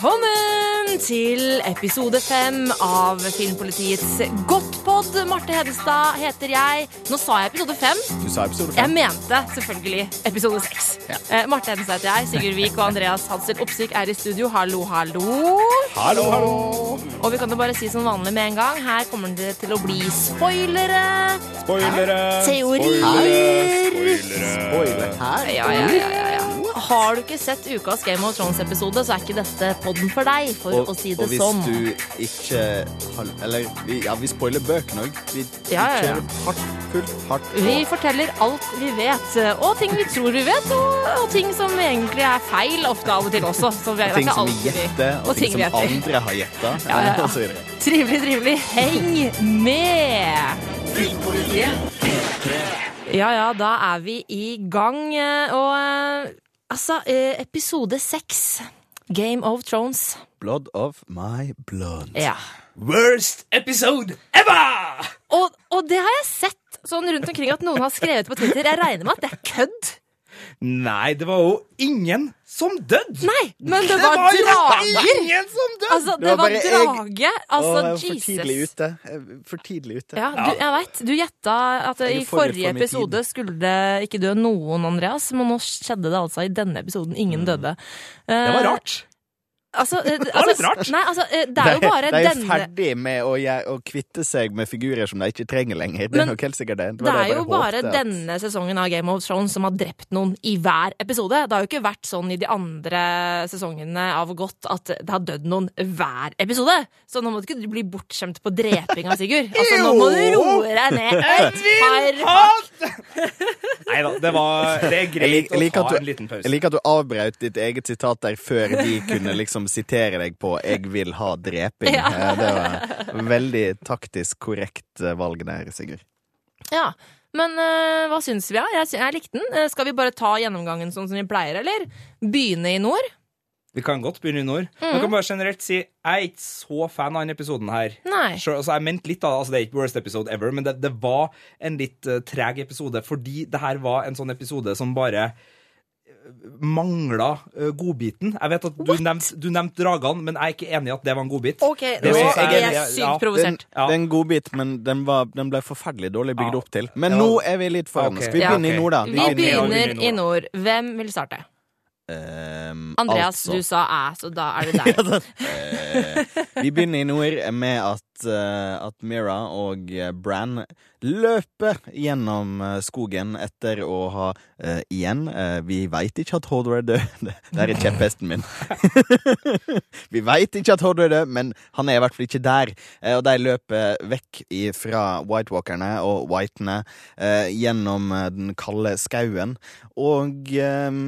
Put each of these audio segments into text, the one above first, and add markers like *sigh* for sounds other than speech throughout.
begonnen til episode fem av Filmpolitiets Godtpod. Marte Hedestad heter jeg. Nå sa jeg episode fem. Du sa episode Jeg mente selvfølgelig episode seks. Ja. Eh, Marte Hedestad heter jeg. Sigurd Vik og Andreas Hansel Opsvik er i studio. Hallo, hallo. Hallo, hallo. Og vi kan jo bare si som vanlig med en gang. Her kommer det til å bli spoilere. Spoilere! Teorier. Spoilere! Spoiler her. Ja, ja, ja, ja, ja. Har du ikke sett ukas Game of Thrones-episode, så er ikke dette podden for deg, for Og, å si det og hvis sånn. du ikke har Eller vi, ja, vi spoiler bøkene òg. Vi, vi Ja, ja. kjører hardt, fullt hardt på. Vi forteller alt vi vet, og ting vi tror vi vet, og, og ting som egentlig er feil ofte av og til også. Vi, er ting som vi gjetter, og, ting, som gjetter. andre har gjetta. Ja, ja. *laughs* Og så videre. Trivelig, trivelig. Heng med! Ja, ja, da er vi i gang. eh, Og eh, altså, eh, episode seks. Game of Thrones. Blood of my blood. Ja. Worst episode ever! Og, og det har jeg sett sånn rundt omkring at noen har skrevet på Twitter. Jeg regner med at det er kødd. Nei, det var jo ingen som døde! Nei, men det, Det var, var drager! ingen som døde! Altså, det, Det var var, drage. jeg-. Altså, Åh, jeg Jesus. for tidlig ute. For tidlig ute. Ja, du, jeg vet. Du gjetta at i forrige for min tid. episode skulle det ikke dø noen, Andreas. Men nå skjedde det altså i denne episoden. Ingen døde. Det var rart. Altså, det var litt altså, rart. Nei, altså, eh, det er jo bare de er ferdig med å, å kvitte seg med figurer som de ikke trenger lenger. Det er Men nok helt sikkert det. Det det er jo bare at- denne sesongen av Game of Thrones som har drept noen i hver episode. Det har jo ikke vært sånn i de andre sesongene av godt at det har dødd noen hver episode. Så nå må du ikke bli bortskjemt på dreping av Sigurd. *laughs* Altså, nå må du roe deg ned *laughs* et Holt! Nei da, det var Det er Jeg greit lik- jeg å ta du- en liten pause. Jeg liker at du avbrøt ditt eget sitat der før de kunne liksom sitere deg på 'jeg vil ha dreping'. *laughs* Ja. Eh, Det var veldig taktisk korrekt eh, valg der, Sigurd. Ja, men eh, hva syns vi, da? Jeg, jeg likte den. Skal vi bare ta gjennomgangen sånn som vi pleier, eller? Begynne i nord? Vi kan godt begynne i nord. Mm. Man kan bare generelt si jeg er ikke så fan av denne episoden her. Nei. Selv, altså, jeg mente litt av det, altså, det er ikke worst episode ever, men det, det var en litt uh, treg episode, fordi det her var en sånn episode som bare mangla uh, godbiten. Jeg vet at du nevnte nevnt dragene, men jeg er ikke enig i at det var en godbit. OK, Det nå jeg- jeg er sykt ja. Den, provosert. Ja. det er en godbit, men den, var, den ble forferdelig dårlig bygd Ja. opp til. Men Ja. nå er vi litt foran. Ok. Skal vi Ja, okay. i nord, da? Vi vi begynner begynner i nord. Hvem vil starte? Um, Andreas, altså. du sa æ, så da er det *laughs* deg. uh, vi begynner i nord med at, eh, at Mira og eh, Bran løper gjennom eh, skogen etter å ha uh, Igjen, uh, vi veit ikke at Hodor er død. *laughs* Det er kjepphesten min. *laughs* vi veit ikke at Hodor er død, men han er i hvert fall ikke der. Uh, og de løper vekk fra White Walkerne og Whitene eh, gjennom eh, den kalde skauen. Og eh,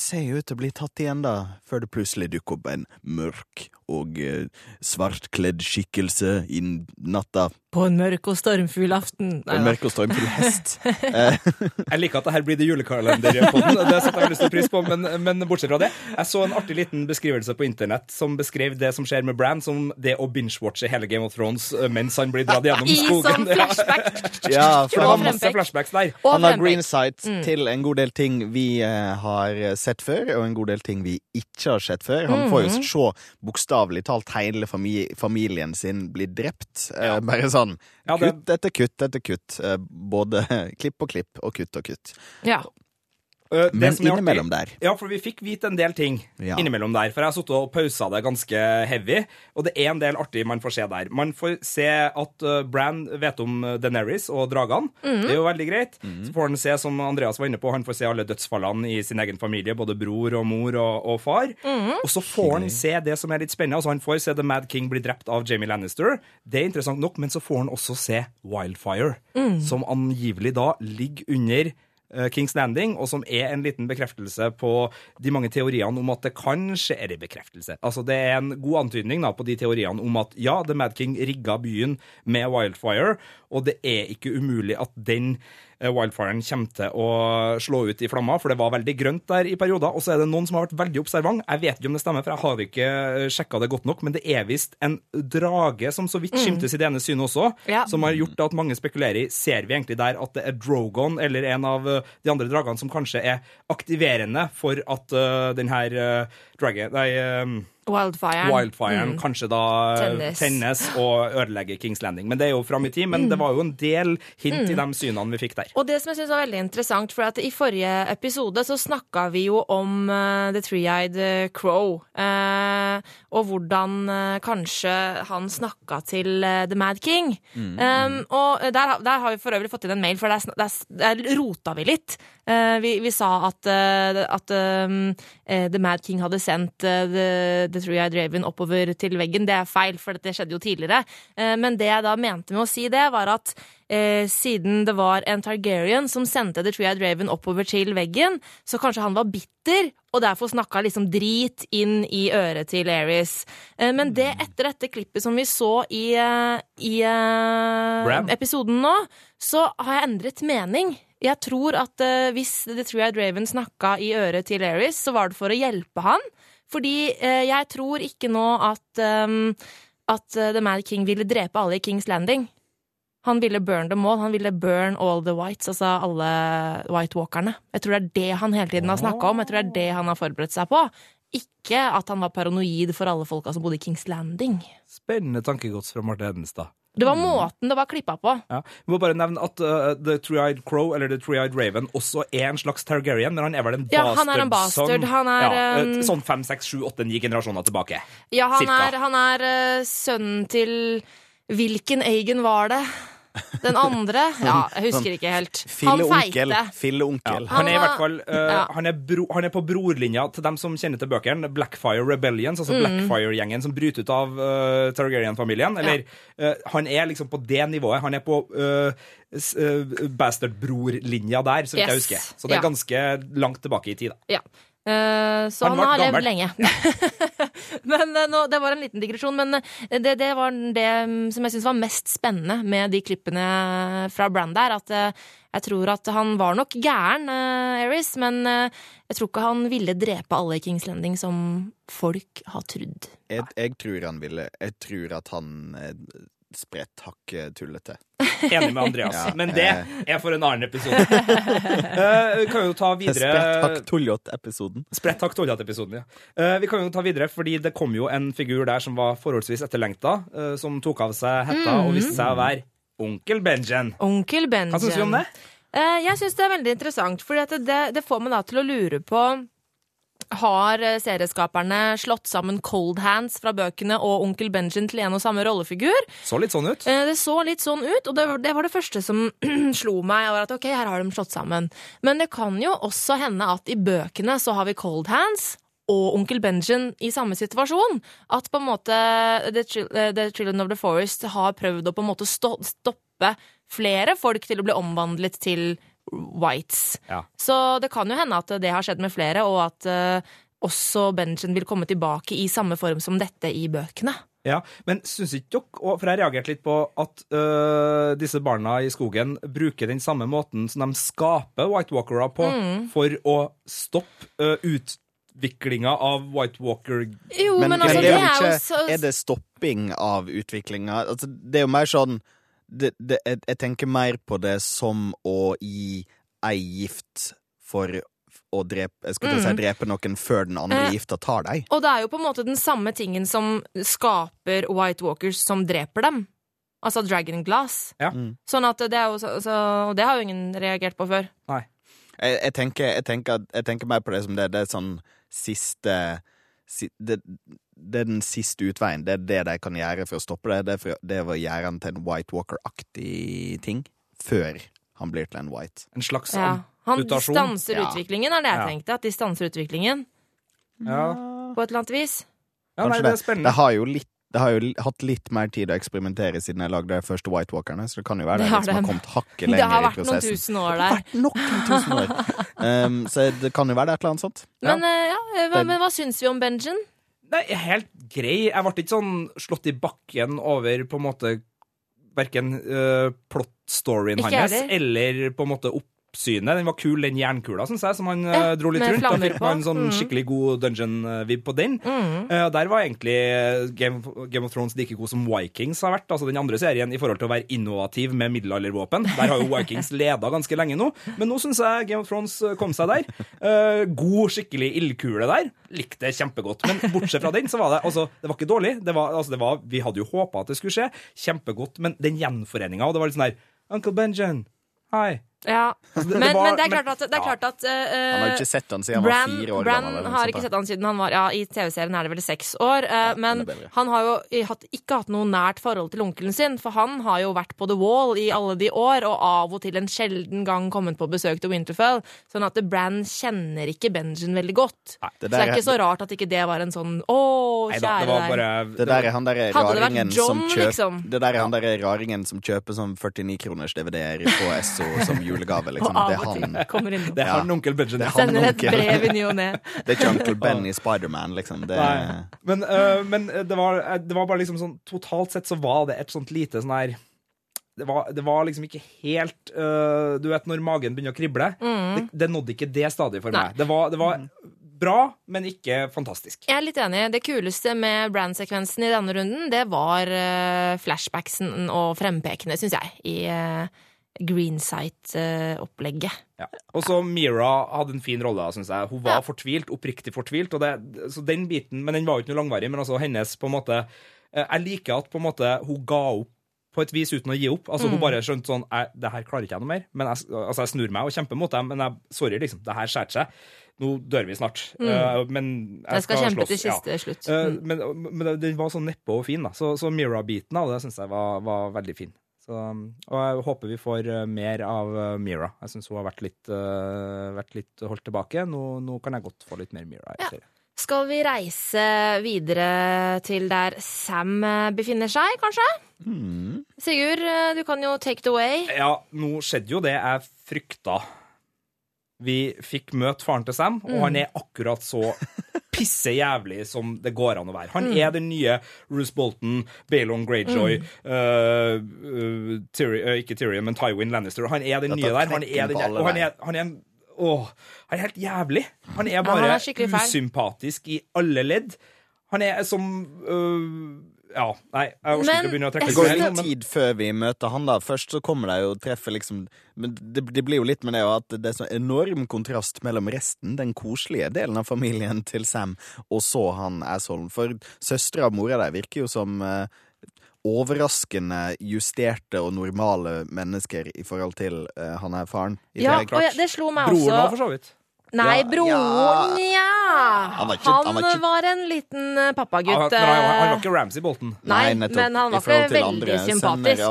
ser jo ut til å bli tatt igjen, da, før det plutselig dukker opp en mørk og eh, svartkledd skikkelse i natta. På en mørk og stormfull aften. Nei, En mørk og stormfull *laughs* hest. Eh, *laughs* Jeg liker at det her blir det julekalender på den. Det setter jeg lyst til pris på, men, men bortsett fra det. Jeg så en artig liten beskrivelse på internett som beskrev det som skjer med Bran, som det å binge-watche hele Game of Thrones eh, mens han blir dratt gjennom skogen. I sånn *laughs* flashback. ja, For det var masse flashbacks der. Og han har green sight Mm. til en god del ting vi eh, har sett før, og en god del ting vi ikke har sett før. Han får jo Mm. se bokstavelig talt hele familien sin bli drept. Ja. bare sånn Ja, det- kutt etter kutt etter kutt. Eh, både *laughs* klipp og klipp og kutt og kutt. Ja. Eh, det Men som er artig- innimellom der Ja, for vi fikk vite en del ting Ja. innimellom der. For jeg har sittet og pausa det ganske heavy, og det er en del artig man får se der. Man får se at uh, Bran vet om Deneris Daenerys og dragene. Det er jo veldig greit. Så får han se, som Andreas var inne på, han får se alle dødsfallene i sin egen familie, både bror og mor og, og far. Og så får han se det som er litt spennende. Altså Han får se The Mad King bli drept av Jamie Lannister. Det er interessant nok, men så får han også se Wildfire, som angivelig da ligger under eh, Kings Landing, og som er en liten bekreftelse på de mange teoriene om at det kanskje er en bekreftelse. Altså Det er en god antydning da på de teoriene om at ja, The Mad King rigga byen med Wildfire, og det er ikke umulig at den eh, Wildfiren kommer til å slå ut i flammer, for det var veldig grønt der i perioder. Og så er det noen som har vært veldig observant. Jeg vet ikke om det stemmer, for jeg har ikke sjekka det godt nok, men det er visst en drage som så vidt skimtes i det ene synet også, Ja. som har gjort at mange spekulerer i ser vi egentlig der at det er Drogon eller en av eh, de andre dragene som kanskje er aktiverende for at uh, den her uh, dragen Nei, uh, Wildfire. Wildfiren kanskje da Tennes. tennes og ødelegger Kings Landing. Men det er jo fram i tid. Men det var jo en del hint i de synene vi fikk der. Og det som jeg synes var veldig interessant, for at i forrige episode så snakka vi jo om uh, The Three-Eyed eh, Crow. Uh, og hvordan uh, kanskje han snakka til eh, The Mad King. Um, og der, der har vi for øvrig fått inn en mail, for der, der, der rota vi litt. Eh, vi, vi sa at, eh, at um, eh, The Mad King hadde sendt The, The, The Three-Eyed Raven oppover til veggen. Det er feil, for det skjedde jo tidligere. Eh, men det jeg da mente med å si det, var at eh, siden det var en Targaryen som sendte The Three-Eyed Raven oppover til veggen, så kanskje han var bitter, og derfor snakka liksom drit inn i øret til Aerys. Eh, men det etter dette klippet som vi så i, eh, i episoden nå, så har jeg endret mening. Jeg tror at hvis The Three-Eyed Raven snakka i øret til Aerys, så var det for å hjelpe han. Fordi eh, jeg tror ikke nå at, um, at eh, The Mad King ville drepe alle i Kings Landing. Han ville burn them all. Han ville burn all the whites, altså alle White Walkerne. Jeg tror det er det han hele tiden har snakka om. Jeg tror det er det han har forberedt seg på. Ikke at han var paranoid for alle folka som bodde i Kings Landing. Spennende tankegods fra Marte Hedenstad. Det var måten det var klippa på. Ja. Vi må bare nevne at uh, The Three-Eyed Crow eller The Three-Eyed Raven også er en slags Targaryen, men han er vel en Ja, bastard. han er en bastard. Han er, ja, um, et sånn fem, seks, sju, åtte, ni generasjoner tilbake. Ja, han Cirka. er, han er uh, sønnen til Hvilken Eigen var det? Den andre? Ja, jeg husker ikke helt. Han feite. Filleonkel. Han er i hvert fall uh, ja. han, er bro, han er på brorlinja til dem som kjenner til bøkene. Blackfire Rebellions, Mm. altså Blackfire-gjengen som bryter ut av uh, Targaryen-familien. Eller uh, han er liksom på det nivået. Han er på uh, bastard-bror-linja der, så vidt jeg husker. Så det er Ja. ganske langt tilbake i tid. da. Ja. Eh, så Han han, har levd lenge. *laughs* men eh, nå, Det var en liten digresjon, men eh, det, det var det mm, som jeg syns var mest spennende med de klippene fra Brand der. At jeg tror at han var nok gæren, Eris, men jeg tror ikke han ville drepe alle i Kings Landing som folk har trodd. Jeg, jeg tror han ville Jeg tror at han spredt hakket tullete. *laughs* Enig med Andreas. Ja. Men det er for en annen episode. Eh, vi kan jo ta *laughs* Spredt videre hakk tuljot-episoden. Spredt hakk tullete-episoden, ja. Uh, vi kan jo ta videre, fordi det kom jo en figur der som var forholdsvis etterlengta, uh, som tok av seg hetta og viste seg å være onkel Benjen. Onkel Benjen. Hva syns du om det? Eh, Jeg syns det er veldig interessant, for det, det, det får meg da til å lure på har eh, serieskaperne slått sammen Cold Hands fra bøkene og Onkel Benjen til en og samme rollefigur? Så litt sånn ut. Eh, Det så litt sånn ut, og det var det, var det første som *clears throat* slo meg. Var at ok, her har de slått sammen. Men det kan jo også hende at i bøkene så har vi Cold Hands og Onkel Benjen i samme situasjon. At på en måte eh, the Children of the Forest har prøvd å på en måte stoppe flere folk til å bli omvandlet til whites. Ja. Så det kan jo hende at det har skjedd med flere, og at uh, også Benjen vil komme tilbake i samme form som dette i bøkene. Ja, Men syns ikke dere For jeg reagerte litt på at øh, disse barna i skogen bruker den samme måten som de skaper White Walkere på, for å stoppe øh, utviklinga av White Walker Jo, men, Men, altså, men det er jo ikke Er det stopping av utviklinga? Altså, det er jo mer sånn det, det, jeg, jeg tenker mer på det som å gi ei gift for å drepe Jeg skulle til å si drepe noen før den andre Mm. Eh, gifta tar deg. Og det er jo på en måte den samme tingen som skaper White Walkers som dreper dem. Altså Dragon Glass. Ja. Sånn at det er jo så, så, Og det har jo ingen reagert på før. Nei. Jeg, jeg, tenker, jeg, tenker, jeg tenker mer på det som det, det er sånn siste si, det, det er den siste utveien. Det er det de kan gjøre for å stoppe det. Det er, for, det er å gjøre han til en White Walker-aktig ting før han blir til en White. En slags Ja. Han stanser Ja. utviklingen, er det jeg Ja. tenkte. At de stanser utviklingen Ja. på et eller annet vis. ja, nei, det er spennende. Det har jo litt det har jo hatt litt mer tid å eksperimentere siden jeg lagde de første White Walkerne, så det kan jo være Det det, har liksom har kommet hakket Det lenger har i vært noen prosessen. tusen år Det har der. vært noen tusen år. *laughs* Um, så det kan jo være det et eller annet sånt. Men, ja, eh, hva, men hva syns vi om Benjen? Nei, helt grei. Jeg ble ikke sånn slått i bakken over på en måte verken uh, plot-storyen hans eller på en måte opp, oppsynet. Den var kul, den jernkula, syns jeg, som han eh, dro litt rundt. Da fikk man sånn Mm. skikkelig god dungeon-vib på den. Eh, og der var egentlig Game, Game of Thrones like god som Vikings har vært, altså den andre serien, i forhold til å være innovativ med middelaldervåpen. Der har jo Vikings *laughs* leda ganske lenge nå, men nå syns jeg Game of Thrones eh, kom seg der. Eh, god, skikkelig ildkule der. Likte det kjempegodt. Men bortsett fra den, så var det altså, det var ikke dårlig. Det var, altså, det var, vi hadde jo håpa at det skulle skje. Kjempegodt. Men den gjenforeninga, og det var litt sånn der Uncle Benjen, hei. Ja. Altså, det- Men, det var- men det er klart at, det er klart at uh, Han har jo ikke sett han siden han var fire år Bran gammel. har ikke sett han siden han var Ja, i TV-serien er det vel seks år. eh, men han har jo hatt, ikke hatt noe nært forhold til onkelen sin, for han har jo vært på The Wall i alle de år, og av og til en sjelden gang kommet på besøk til Winterfell. Sånn at Bran kjenner ikke Benjen veldig godt. Det så det er ikke så rart at ikke det var en sånn Å, Nei kjære det var deg. Det der er han derre raringen som John, liksom? Det der er han der raringen som kjøper sånn 49-kroners DVD-er på Esso som julegave, Og liksom. av Det er og til han. kommer innom. Det er han onkel Benjamin. Det er han Sender et onkel. brev i ny og ne. *laughs* Det er ikke Uncle Ben i Spiderman, liksom. Det Men, uh, men det, var, eh, det var bare liksom sånn Totalt sett så var det et sånt lite sånn her det var, det var liksom ikke helt uh, Du vet når magen begynner å krible? Det, det nådde ikke det stadiet for Nei. meg. Det var, det var bra, men ikke fantastisk. Jeg er litt enig. Det kuleste med Brand-sekvensen i denne runden, det var uh, flashbacksen og frempekene, syns jeg, i uh, Greensight-opplegget. Ja. Og så Mira hadde en fin rolle, syns jeg. Hun var Ja. fortvilt, oppriktig fortvilt. Og det, så den biten, Men den var jo ikke noe langvarig. Men altså hennes på en måte eh, Jeg liker at på en måte hun ga opp på et vis uten å gi opp. Altså Mm. Hun bare skjønte sånn Det her klarer ikke jeg noe mer. Men jeg, altså, jeg snur meg og kjemper mot dem. Men jeg, sorry, liksom. Det her skjærte seg. Nå dør vi snart. Eh, men jeg, Jeg skal, skal kjempe slåss, til ja. siste slutt. Eh, Mm. men, men den var så neppe og fin, da. Så, så Mira-biten av det syns jeg var, var veldig fin. Så, og jeg håper vi får eh, mer av eh, Mira. Jeg syns hun har vært litt, eh, vært litt holdt tilbake. Nå, nå kan jeg godt få litt mer Mira. Ja. Skal vi reise videre til der Sam befinner seg, kanskje? Mm. Sigurd, du kan jo take it away. Ja, nå skjedde jo det jeg frykta. Vi fikk møte faren til Sam, og han er akkurat så *laughs* pisse jævlig som det går an å være. Han er den nye Roose Bolton, Balon Greyjoy, uh, uh, Tyri- uh, ikke Tyrion, men Tywin Lannister. Han er den nye der. Han er, den, og han er, han er en Åh, han er helt jævlig. Han er bare ja, han er usympatisk i alle ledd. Han er som øh, Ja, nei, jeg orker ikke å begynne å trekke Det går jo litt tid før vi møter han, da. Først så kommer de jo og treffer liksom Men det, det blir jo litt med det at det er så enorm kontrast mellom resten, den koselige delen av familien til Sam, og så han assholen. For søstera og mora der virker jo som eh, overraskende justerte og normale mennesker i forhold til uh, han er faren. I Ja, og ja, det slo meg Broren òg, også. for så vidt. Nei, Ja, broren, ja! Han var ikke- Han han var ikke- var en liten pappagutt. Han, han, han var eh, ikke Ramsay Bolton. Nei, Nei men han var ikke veldig andre sympatisk.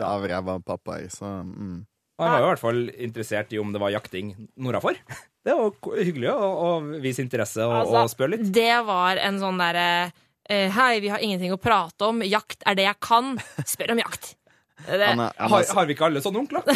Av, av pappaer, så mm. Han var jo i hvert fall interessert i om det var jakting nordafor. *laughs* Det var hyggelig å, å vise interesse og, Altså, og spørre litt. Det var en sånn derre eh, Hei, vi har ingenting å prate om. Jakt er det jeg kan. Spør om jakt. Det, Anna, Anna, Har, har vi ikke alle sånne onkler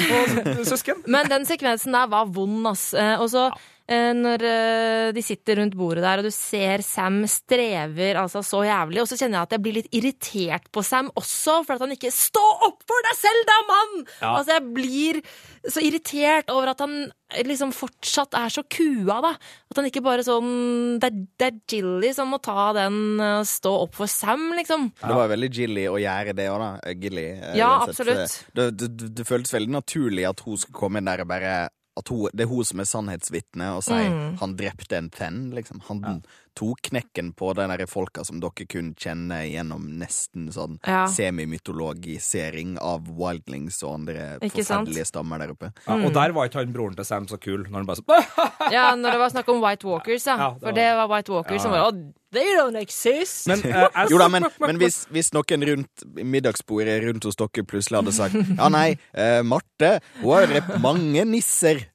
og søsken? Men den sekvensen der var vond, ass. Eh, Og så eh, når eh, de sitter rundt bordet der, og du ser Sam strever altså så jævlig, og så kjenner jeg at jeg blir litt irritert på Sam også, for at han ikke Stå opp for deg selv, da, mann! Ja. Altså, jeg blir så irritert over at han liksom fortsatt er så kua, da. At han ikke bare sånn Det er, det er Jilly som må ta den eh, stå opp for Sam, liksom. Det var veldig Gilly å gjøre det òg, da. Eh, Gilly. eh, Ja, uansett. absolutt. Det, det, det, det føltes veldig naturlig at hun skulle komme inn der og bare at hun, Det er hun som er sannhetsvitne og sier Mm. 'han drepte en venn', liksom. Han tok knekken på de der folka som dere kun kjenner gjennom nesten sånn Ja. semimytologisering av wildlings og andre Ikke sant? stammer der oppe. Ja, Mm. og der var ikke han broren til Sam så kul, når han bare sånn *laughs* Ja, når det var snakk om White Walkers, ja. Ja, det For det var White Walkers som var They don't exist! Men *laughs* uh, Jo da, men, men hvis, hvis noen rundt middagsbordet rundt hos dere plutselig hadde sagt Ja, nei, uh, Marte, hun har drept mange nisser.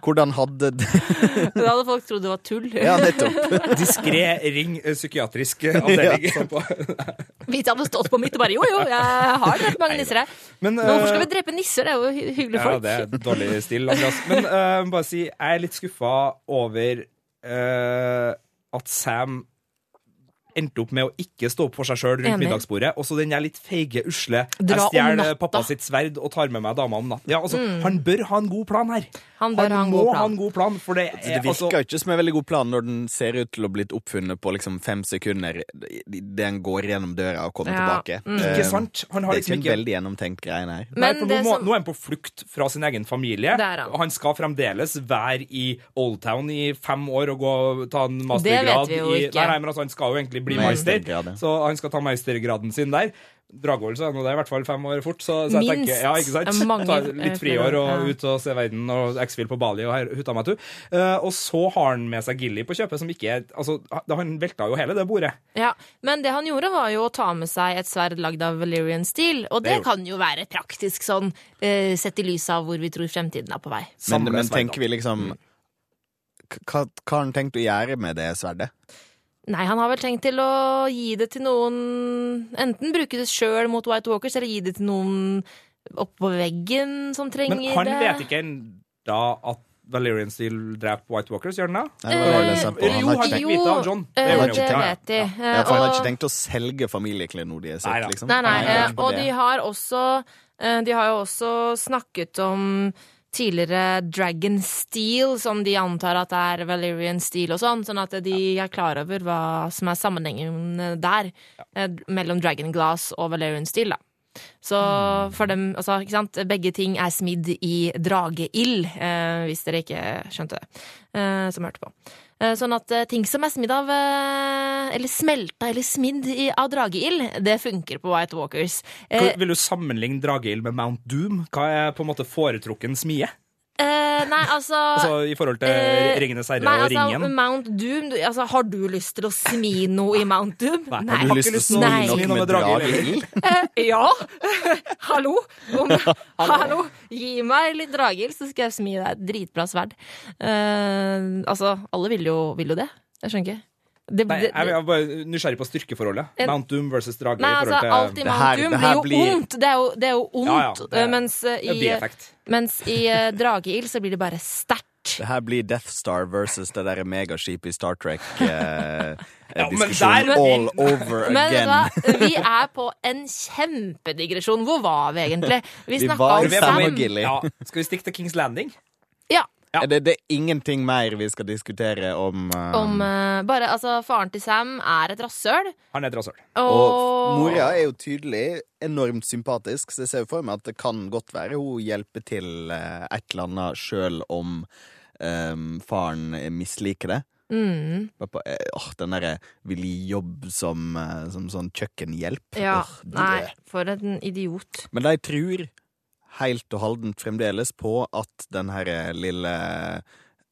Hvordan hadde det *laughs* Da hadde folk trodd det var tull. Ja, nettopp. *laughs* Diskré ring eh, psykiatrisk avdeling. på. Hvis jeg hadde stått på mitt og bare jo, jo, jeg har drept mange nisser, jeg. Men, Men hvorfor skal vi drepe nisser? Det er jo hy- hyggelige Ja, folk. det er dårlig stil, Andreas. Men uh, bare si, jeg er litt skuffa over eh, at Sam endte opp med å ikke stå opp for seg sjøl rundt Enig. middagsbordet. Og så den der litt feige, usle Dra Jeg stjeler pappa sitt sverd og tar med meg dama om natten. Ja, altså, Han bør ha en god plan her. Han bør ha en må god plan. ha en god plan, for det Det er virker altså jo ikke som en veldig god plan når den ser ut til å blitt oppfunnet på liksom fem sekunder idet en går gjennom døra og kommer Ja. tilbake. Mm. Ikke Eh, sant? Han har Det er ikke ikke ikke en veldig gjennomtenkt greie. Nei, Men for nå, som- nå er han på flukt fra sin egen familie. Det han. Han skal fremdeles være i Oldtown i fem år og gå ta en Det mastergrad vet vi jo i ikke. Nei, nei, men altså, han skal jo egentlig bli meister, ja. så han skal ta meistergraden sin der. Dragvoll så er nå det i hvert fall fem år fort, så, så jeg Minst. tenker Ja, ikke sant? Mange, Ta eh, litt friår og ja. ut og se verden og X-Fil på Bali og her, hutta meg tu. Eh, og så har han med seg Gilly på kjøpet, som ikke er Altså, han velta jo hele det bordet. Ja, Men det han gjorde, var jo å ta med seg et sverd lagd av Valyrian steel. Og det, Det kan jo være praktisk sånn, uh, sett i lys av hvor vi tror fremtiden er på vei. Men, men tenker vi liksom hva har han tenkt å gjøre med det sverdet? Nei, han har vel tenkt til å gi det til noen Enten bruke det sjøl mot White Walkers, eller gi det til noen oppå veggen som trenger det. Men han det. vet ikke ennå at Valerian Steel dreper White Walkers, gjør den det? Nei, det var det jeg Eh, på. Eller Han jo, har ikke vite av John. Eh, gjør det vet de. Eh, ja, for han har ikke tenkt å selge familieklenodiet sitt, liksom. Nei, nei, eh, og de har også eh, De har jo også snakket om tidligere Dragon Steel, som de antar at er Valerian Steel og sånn, sånn at de er klar over hva som er sammenhengen der ja. mellom Dragon Glass og Valerian Steel, da. Så for dem, altså, ikke sant, begge ting er smidd i drageild, eh, hvis dere ikke skjønte det, eh, som hørte på. Eh, Sånn at eh, ting som er smidd av eh, Eller smelta eller smidd av drageild, det funker på White Walkers. Vil du sammenligne drageild med Mount Doom? Hva er på en måte foretrukken smie? Eh, nei, altså, Altså I forhold til uh, Ringenes herre Nei, og altså, Ringen? Mount Doom du, altså, Har du lyst til å smi noe i Mount Doom? Nei. Har du Har lyst til å Nei. si Noe noe med med drageild. drageild? Eh, ja! *laughs* Hallo? Om, *laughs* hallo? Gi meg litt dragild, så skal jeg smi deg et dritbra sverd. Eh, altså, alle vil jo, vil jo det. Jeg skjønner ikke. Det, Nei, jeg, jeg er bare nysgjerrig på styrkeforholdet. En- Mount Doom versus drage. Nei, altså, til, alt i Mount her- Doom blir jo blir- ondt. Det er jo, det er jo ondt. Ja, ja, det eh, mens, Det er i, mens i eh, drageild så blir det bare sterkt. Det her blir Death Star versus det derre megaskipet i Star Trek. Eh, *laughs* Ja, diskusjon der- all over Men again. hva? vi er på en kjempedigresjon. Hvor var vi egentlig? Vi snakka om i Sam. Ja. Skal vi stikke til Kings Landing? Ja. Ja. Det, det er ingenting mer vi skal diskutere om, uh, Om uh, bare, altså, Faren til Sam er et rasshøl. Han er et rasshøl. Og Og, mora er jo tydelig enormt sympatisk, så jeg ser for meg at det kan godt være hun hjelper til uh, et eller annet sjøl om um, faren misliker det. mm, på, åh, den derre vil gi jobb som, som sånn kjøkkenhjelp. Ja. Åh, Nei, for en idiot. Men de tror helt og holdent fremdeles på at den her lille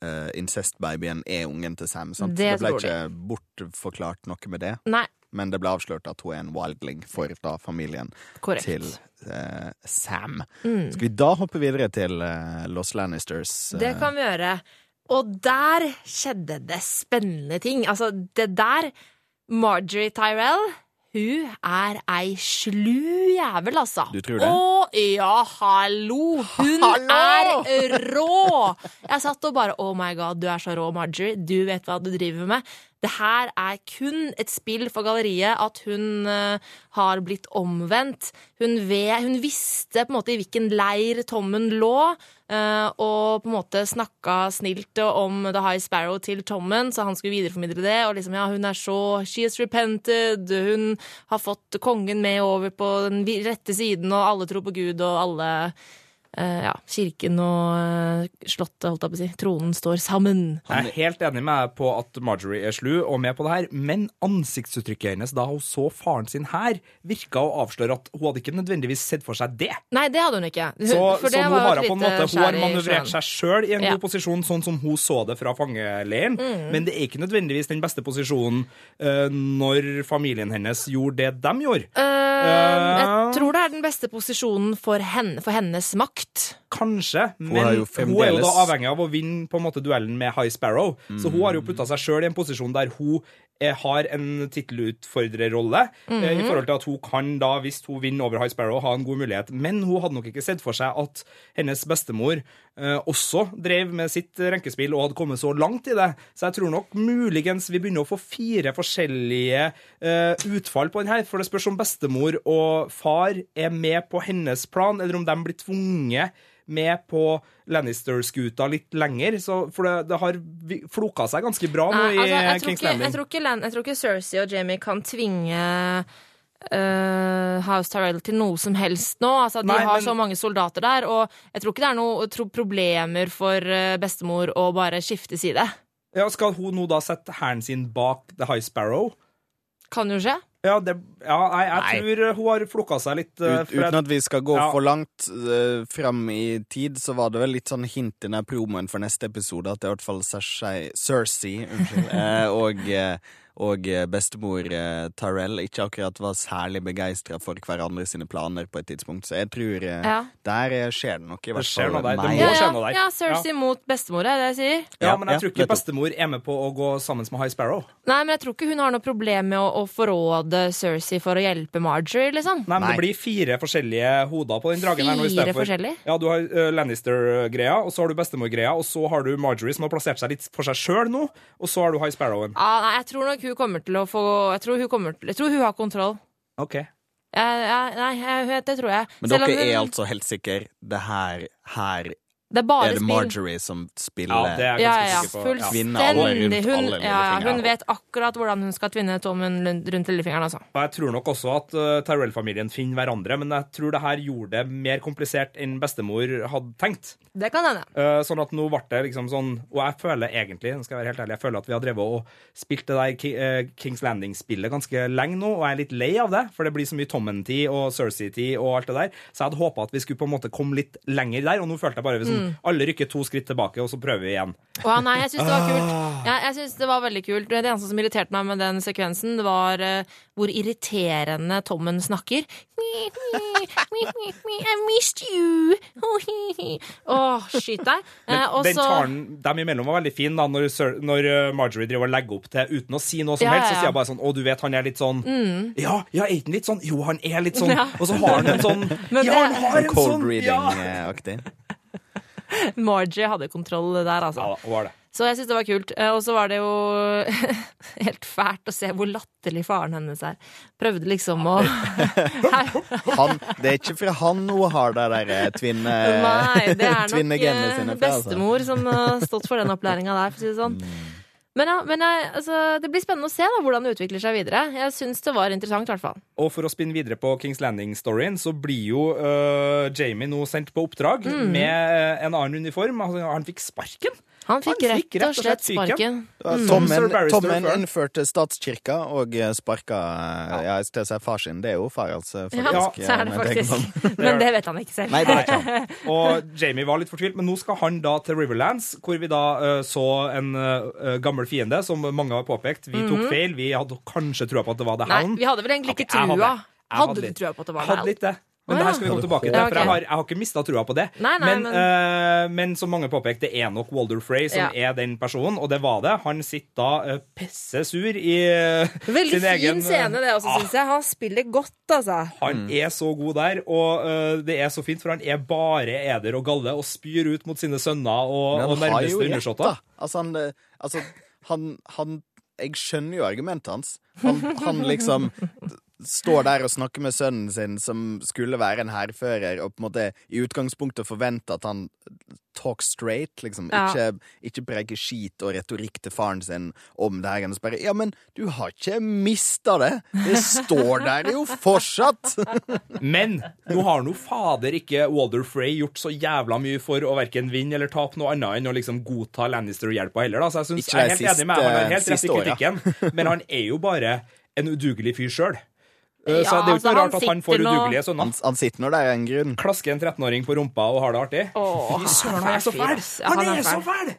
uh, incestbabyen er ungen til Sam. Sant? Det det ble ikke bortforklart noe med det, Nei, men det ble avslørt at hun er en wildling for da familien korrekt. til uh, Sam. Mm. Skal vi da hoppe videre til uh, Los Lannisters? eh, Det kan vi gjøre. Og der skjedde det spennende ting. Altså, det der Marjorie Tyrell hun er ei slu jævel, altså. Du tror det? Å ja, hallo! Hun Hallo! er rå! Jeg satt og bare Oh my god, du er så rå, Marjorie. Du vet hva du driver med. Det her er kun et spill for galleriet at hun uh, har blitt omvendt. Hun, ved, hun visste på en måte i hvilken leir Tommen lå, og på en måte snakka snilt om The High Sparrow til Tommen, så han skulle videreformidle det. Og liksom, ja, hun er så She has repented. Hun har fått kongen med over på den rette siden, og alle tror på Gud, og alle eh, ja, kirken og eh, slottet, holdt jeg på å si, tronen står sammen. Jeg er helt enig med på at Marjorie er slu og med på det her, men ansiktsuttrykket hennes da hun så faren sin her, virka å avsløre at hun hadde ikke nødvendigvis sett for seg det. Nei, det hadde hun ikke. Hun, Så, så var har hun på en måte Hun har manøvrert seg sjøl i en Ja. god posisjon, sånn som hun så det fra fangeleiren, Mm. men det er ikke nødvendigvis den beste posisjonen uh, når familien hennes gjorde det de gjorde. Eh, jeg tror det er den beste posisjonen for, henne, for hennes makt. Kanskje, Hun men hun er jo da avhengig av å vinne på en måte duellen med High Sparrow. Så hun har jo putta seg sjøl i en posisjon der hun har en tittelutfordrerrolle. eh, I forhold til at hun kan da, hvis hun vinner over High Sparrow, ha en god mulighet. Men hun hadde nok ikke sett for seg at hennes bestemor eh, også drev med sitt renkespill og hadde kommet så langt i det. Så jeg tror nok muligens vi begynner å få fire forskjellige eh, utfall på den her. For det spørs om bestemor og far er med på hennes plan, eller om de blir tvunget med på Lannister-skuta litt lenger. Så, for det, det har floka seg ganske bra nå i altså, jeg, tror Kings jeg, Landing. tror ikke jeg tror ikke Cersei og Jamie kan tvinge Uh, House Tyrell til noe som helst nå. Altså, de Nei, har men- så mange soldater der, og jeg tror ikke det er noen problemer for eh, bestemor å bare skifte side. Ja, skal hun nå da sette hæren sin bak The High Sparrow? Kan jo skje. Ja, det, ja jeg, jeg Nei. tror hun har flukka seg litt. Uh, Ut, uten at vi skal gå Ja. for langt uh, fram i tid, så var det vel litt sånn hint i den promoen for neste episode at det er i hvert fall Cersei, Cersei unnskyld, *laughs* eh, og, eh, og eh, bestemor eh, Tyrell ikke akkurat var særlig begeistra for hverandre sine planer på et tidspunkt. Så jeg tror eh, Ja. der skjer det nok i hvert skjer noe der. Det må Ja, skje noe der. ja, Cersei mot bestemor, er det jeg sier. Ja, Ja, men jeg ja, tror ikke bestemor er med på å gå sammen med High Sparrow. Nei, men jeg tror ikke hun har noe problem med å, å forråde Cersei for å hjelpe Marjorie, liksom. Nei, men Nei. Det blir fire forskjellige hoder på den dragen. her nå istedenfor. Ja, Du har uh, Lannister-greia, og så har du bestemor-greia, og så har du Marjorie, som har plassert seg litt for seg sjøl nå, og så har du High Sparrowen. Ja, nei, jeg tror nok hun kommer til å få Jeg tror hun, kommer til, jeg tror hun har kontroll. Ok. Ja, ja, nei, det tror jeg. Men Selv om dere er altså helt sikre det her, her Det er bare er det spill. Marjorie som spiller Ja, det er jeg ganske ja, sikker på. Ja. Alle rundt fullstendig. Hun, ja, ja, hun vet akkurat hvordan hun skal tvinne tommen rundt lillefingeren, altså. Og jeg tror nok også at uh, Tyrell-familien finner hverandre, men jeg tror det her gjorde det mer komplisert enn bestemor hadde tenkt. Det kan hende. Uh, sånn at nå ble det liksom sånn Og jeg føler egentlig, skal jeg være helt ærlig, jeg føler at vi har drevet og spilt det der Ki uh, Kings Landing-spillet ganske lenge nå, og jeg er litt lei av det, for det blir så mye Tommen-tid og Cersei-tid og alt det der. Så jeg hadde håpa at vi skulle på en måte komme litt lenger der, og nå følte jeg bare vi Mm. Alle rykker to skritt tilbake, og så prøver vi igjen. Å nei, jeg syns det var kult. Ah. Ja, jeg synes det var veldig kult. Det eneste som irriterte meg med den sekvensen, det var uh, hvor irriterende Tommen snakker. I missed you. *laughs* Åh, skyt deg. Men Eh, og den taren, talen dem imellom var veldig fin da, når, når uh, Marjorie driver og legger opp til uten å si noe som Ja, helst. Så sier jeg bare sånn Å, du vet han er litt sånn Ja, ja, er han litt sånn? Jo, han er litt sånn. Ja. Og så har han en sånn *laughs* Ja, han har en Cold sånn Cold reading-aktig. *laughs* Margie hadde kontroll der, altså. ja var det. Så jeg syns det var kult. Eh, Og så var det jo *laughs* helt fælt å se hvor latterlig faren hennes er. Prøvde liksom å *laughs* Han, det er ikke fra han hun har det der tvinnegenene sine fra. Nei, det er nok eh. Altså. bestemor som har stått for den opplæringa der, for å si det sånn. Men, ja, men jeg, altså, det blir spennende å se da, hvordan det utvikler seg videre. Jeg syns det var interessant, i hvert fall. Og for å spinne videre på Kings Landing-storyen, så blir jo uh, Jamie nå sendt på oppdrag Mm. med øh, en annen uniform. Altså, han fikk sparken. Han fikk, Han fikk rett og slett sparken. Som Tommen, Tommen innførte statskirka og eh, sparka ja. Ja, til seg far sin. Det er jo far, altså. Ja, så er det eh, faktisk. *laughs* Men det vet han ikke selv. Nei, det ikke han. *laughs* Og Jamie var litt fortvilt, men nå skal han da til Riverlands, hvor vi da uh, så en uh, gammel fiende, som mange har påpekt. Vi tok feil. Vi hadde kanskje trua på at det var The Hound. Nei, vi hadde vel egentlig ikke jeg hadde- trua. jeg Hadde hadde du trua på at det var hadde litt det. Men Å, det her skal vi komme tilbake til, Ja, for jeg har, jeg har ikke mista trua på det. Nei, nei, men, men- Uh, men som mange påpekte, det er nok Walder Frey som Ja. er den personen, og det var det. Han sitter da uh, pisse sur i Veldig sin fin scene, det også, Ah, syns jeg. Han spiller godt, altså. Han er så god der, og det er så fint, for han er bare eder og galle og spyr ut mot sine sønner og, og nærmeste undersåtter. Altså, han, altså, han, han Jeg skjønner jo argumentet hans. Han, han liksom står der og snakker med sønnen sin, som skulle være en hærfører, og på en måte i utgangspunktet forventer at han talk straight, liksom. Ja. Ikke, ikke preker skit og retorikk til faren sin om det her. Bare Ja, men du har ikke mista det! Det står der jo fortsatt! *laughs* Men nå har nå fader ikke Walder Frey gjort så jævla mye for å verken vinne eller tape noe annet enn å liksom godta Lannister-hjelpa heller, da. Så jeg, synes, jeg er helt siste, enig med. Han har helt rett i kritikken, men han er jo bare en udugelig fyr sjøl. Så Ja, det er jo altså, ikke han rart at han får udugelige sånne. Han, han sitter nå det er en grunn. Klasker en 13-åring på rumpa og har det artig. Åh, Fy søren, han er så fæl! Han er er så fæl.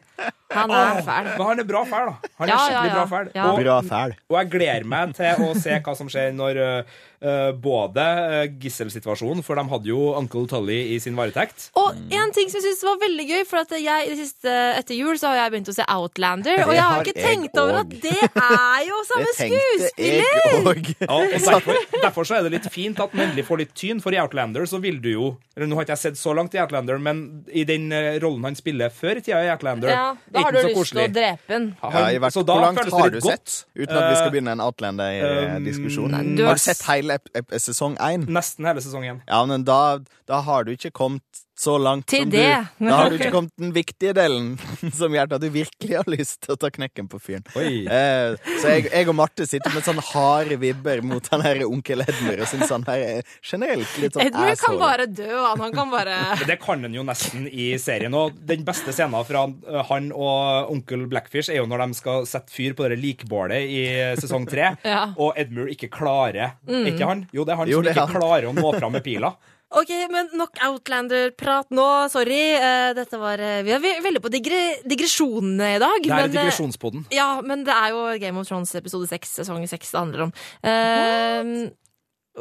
Han er fæl. Men han er bra fæl, da. Han er Ja, ja, skikkelig ja. bra fæl. Ja. Og, Bra fæl. og jeg gleder meg til å se hva som skjer når øh, både øh, gisselsituasjonen, for de hadde jo Uncle Tully i sin varetekt. Og en ting som jeg synes var veldig gøy, for at jeg det siste etter jul så har jeg begynt å se Outlander, og jeg har ikke tenkt over at det er jo samme skuespiller! Ja, og derfor, derfor så er det litt fint at den endelig får litt tyn, for i Outlander så vil du jo eller Nå har ikke jeg sett så langt i Outlander, men i den rollen han spiller før i tida i Outlander, Ja, da har du lyst til å drepe den. Ja, så da hvor langt har du sett? Uten at vi skal Eh, begynne en Outlander-diskusjon. um, du har har du sett hele ep ep sesong én? Nesten hele sesong én. Ja, men da, da har du ikke kommet så langt Til som det. du Da har du ikke *laughs* kommet den viktige delen, *laughs* som gjør at du virkelig har lyst til å ta knekken på fyren. Oi. Eh, så jeg, jeg og Marte sitter med sånne harde vibber mot han her onkel Edmure og syns han her er generelt litt sånn Edmund kan bare dø, han. Han kan bare *laughs* Det kan han jo nesten i serien. Og den beste scenen fra han og onkel Blackfish er jo når de skal sette fyr på det likbålet i sesong tre, Ja. og Edmure ikke klarer Ikke han? Jo, det er han Jo, som er ikke han. klarer å nå fram med pila. Ok, men nok Outlander-prat nå. Sorry. Eh, dette var eh, Vi er veldig på digre digresjonene i dag. Det er men, eh, digresjonspodden. Ja, men det er jo Game of Thrones episode 6, sesong 6 det handler om. Uh,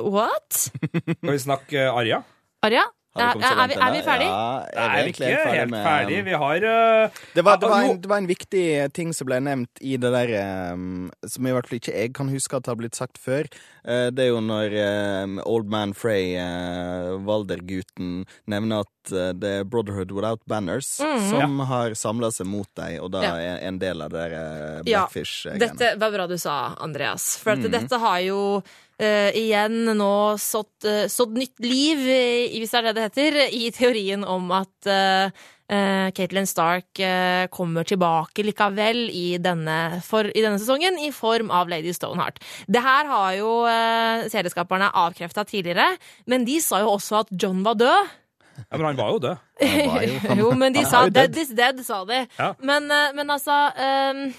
what? Skal vi snakke Arja? Arja? Er, vi er, vi, er vi ennå? Ja, Nei, er vi ikke helt med- ferdig. Vi har uh, Det var, det, var en, det var en viktig ting som ble nevnt i det der um, Som i hvert fall ikke jeg kan huske at har blitt sagt før. Uh, det er jo når um, Old Man Frey, uh, Valder-gutten, nevner at uh, det er Brotherhood Without Banners som har samla seg mot deg, og da Ja. er en del av det der uh, Blackfish-greiene. Dette var bra du sa, Andreas. For at dette har jo eh, igjen nå sådd, uh, sådd nytt liv, i, hvis det er det det heter, i teorien om at uh, Caitlyn Stark uh, kommer tilbake likevel i denne, for, i denne sesongen i form av Lady Stoneheart. Det her har jo uh, serieskaperne avkrefta tidligere, men de sa jo også at John var død. Ja, men han var jo død. *laughs* Var jo- jo, men de sa 'dead is dead', sa de. Ja. Men, eh, men altså ehm,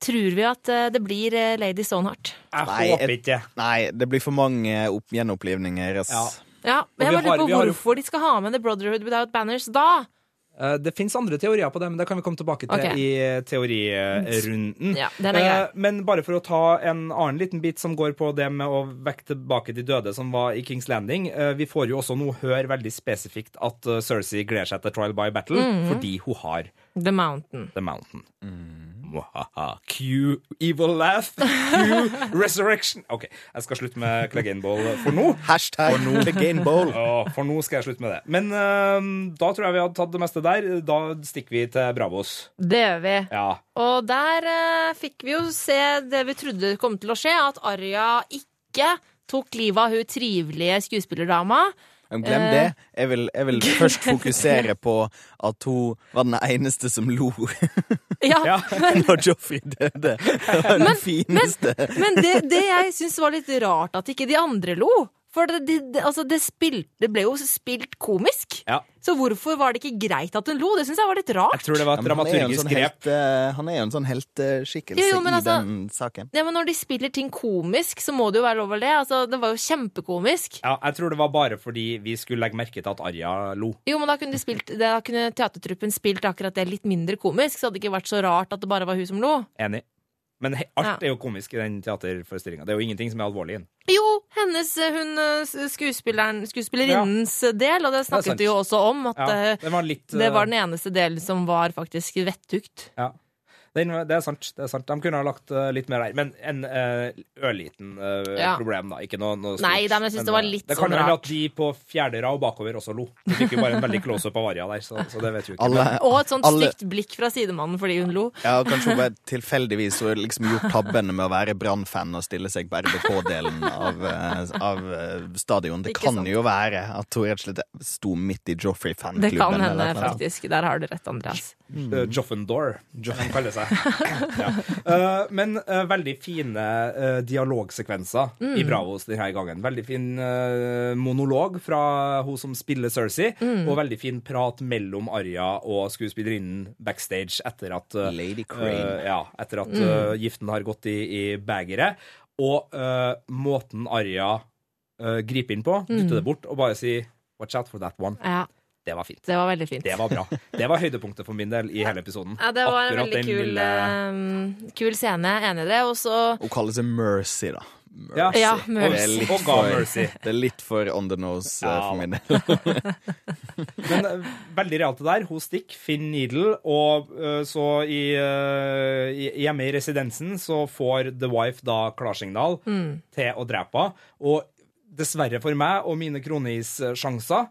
Tror vi at eh, det blir eh, Lady Stoneheart? Jeg Nei, håper ikke det. Nei, det blir for mange opp, gjenopplivninger. ass. Ja. Ja, men jeg bare har- lurer på har jo- hvorfor de skal ha med The Brotherhood Without Banners da. Eh, Det fins andre teorier på det, men det kan vi komme tilbake til okay. i teorirunden. Ja, den grei. Men bare for å ta en annen liten bit som går på det med å vekke tilbake de døde som var i Kings Landing. Vi får jo også nå høre veldig spesifikt at Cersei gleder seg til Trial by Battle Mhm. fordi hun har The Mountain. The Mountain. Mwahaha. Q evil laugh. Q resurrection. OK, jeg skal slutte med Cleganeball for nå. Hashtag the game bowl. Å, for nå skal jeg slutte med det. Men uh, da tror jeg vi hadde tatt det meste der. Da stikker vi til Bravos. Det gjør vi. Ja. Og der uh, fikk vi jo se det vi trodde kom til å skje, at Arya ikke tok livet av hun trivelige skuespillerdama. Men glem Eh. det. Jeg vil, jeg vil først fokusere på at hun var den eneste som lo Ja, men, *laughs* når Joffrey døde. Det var den fineste. Men det, det jeg syns var litt rart, at ikke de andre lo. For det, det, det, altså det, spilt, det ble jo spilt komisk. ja. Så hvorfor var det ikke greit at hun lo? Det syns jeg var litt rart. Jeg tror det var et Ja, men han er jo en dramaturgisk sånn grep. helt, han er jo en sånn helteskikkelse Jo, jo, i altså- den saken. Ja, men Når de spiller ting komisk, så må det jo være lov å le. Altså, det var jo kjempekomisk. Ja, jeg tror det var bare fordi vi skulle legge merke til at Arja lo. Jo, men Da kunne, de spilt, da kunne teatertruppen spilt akkurat det litt mindre komisk. Så hadde det ikke vært så rart at det bare var hun som lo. Enig. Men alt er jo komisk i den teaterforestillinga. Det er jo ingenting som er alvorlig i den. Jo, hennes, eh, hun eh, skuespillerinnens del, og det snakket snakket vi jo også om. At Ja, eh, det var litt det var den eneste delen som var faktisk vettugt. ja. Den, det er sant. det er sant De kunne ha lagt eh, litt mer der. Men en uh, ørliten uh, Ja. problem, da. Ikke noe, noe stort. Nei, de, jeg synes det var litt Det kan sånn hende at de på fjerde rad og bakover også lo. Vi fikk jo bare en veldig close-up av Arja der, så, så det vet vi ikke. Alle, Og et sånt alle, stygt blikk fra sidemannen fordi hun lo. ja, kanskje hun bare tilfeldigvis hun har liksom gjort tabben med å være Brann-fan og stille seg på RBK-delen av, av stadion. Det Ikke kan sant. jo være at hun rett og slett sto midt i Joffrey-fanklubben. Det kan hende, faktisk. Der har du rett, Andreas. Mm. Joffendor, Joffen de kaller seg. Ja. Eh, men uh, veldig fine uh, dialogsekvenser Mm. i Bravos denne gangen. Veldig fin monolog fra hun som spiller Cersei, Mm. og veldig fin prat mellom Arya og skuespillerinnen backstage etter at Lady Crane. ja, etter at Mm. giften har gått i, i begeret. Og eh, måten Arya eh, griper inn på, dytter det bort og bare sier 'watch out for that one'. Ja. Det var fint. Det var veldig fint. Det var bra. Det var høydepunktet for min del i hele episoden. Ja, det var en Akkurat veldig den kul, lille- eh, kul scene. Enig i det. Og så Hun kaller seg Mercy, da. Ja. Ja, Mercy. Det er litt og ga for- Mercy. Det er litt for on the nose eh, Ja. for min del. *laughs* Men eh, veldig realt det der. Hun stikker, finner Needle, og eh, så i, eh, i, hjemme i residensen så får The Wife da klarsignal til å drepe henne. Og dessverre for meg og mine kronis-sjanser,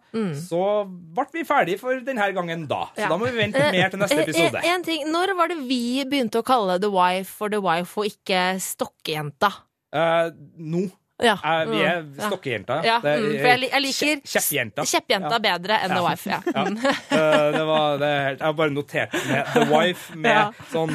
så ble vi ferdig for denne gangen da. Så Ja. da må vi vente mer til neste Eh, episode. En, en ting, Når var det vi begynte å kalle The Wife for The Wife og ikke Stokkejenta? Eh, nå Ja. Uh, vi er stokkejenta. ja. Det mm, for jeg, jeg liker kjeppjenta, Kjeppjenta Ja. bedre enn The Wife. Ja. Ja. Mm. Eh, det var, det, jeg har bare notert med The Wife *laughs* med Ja. sånn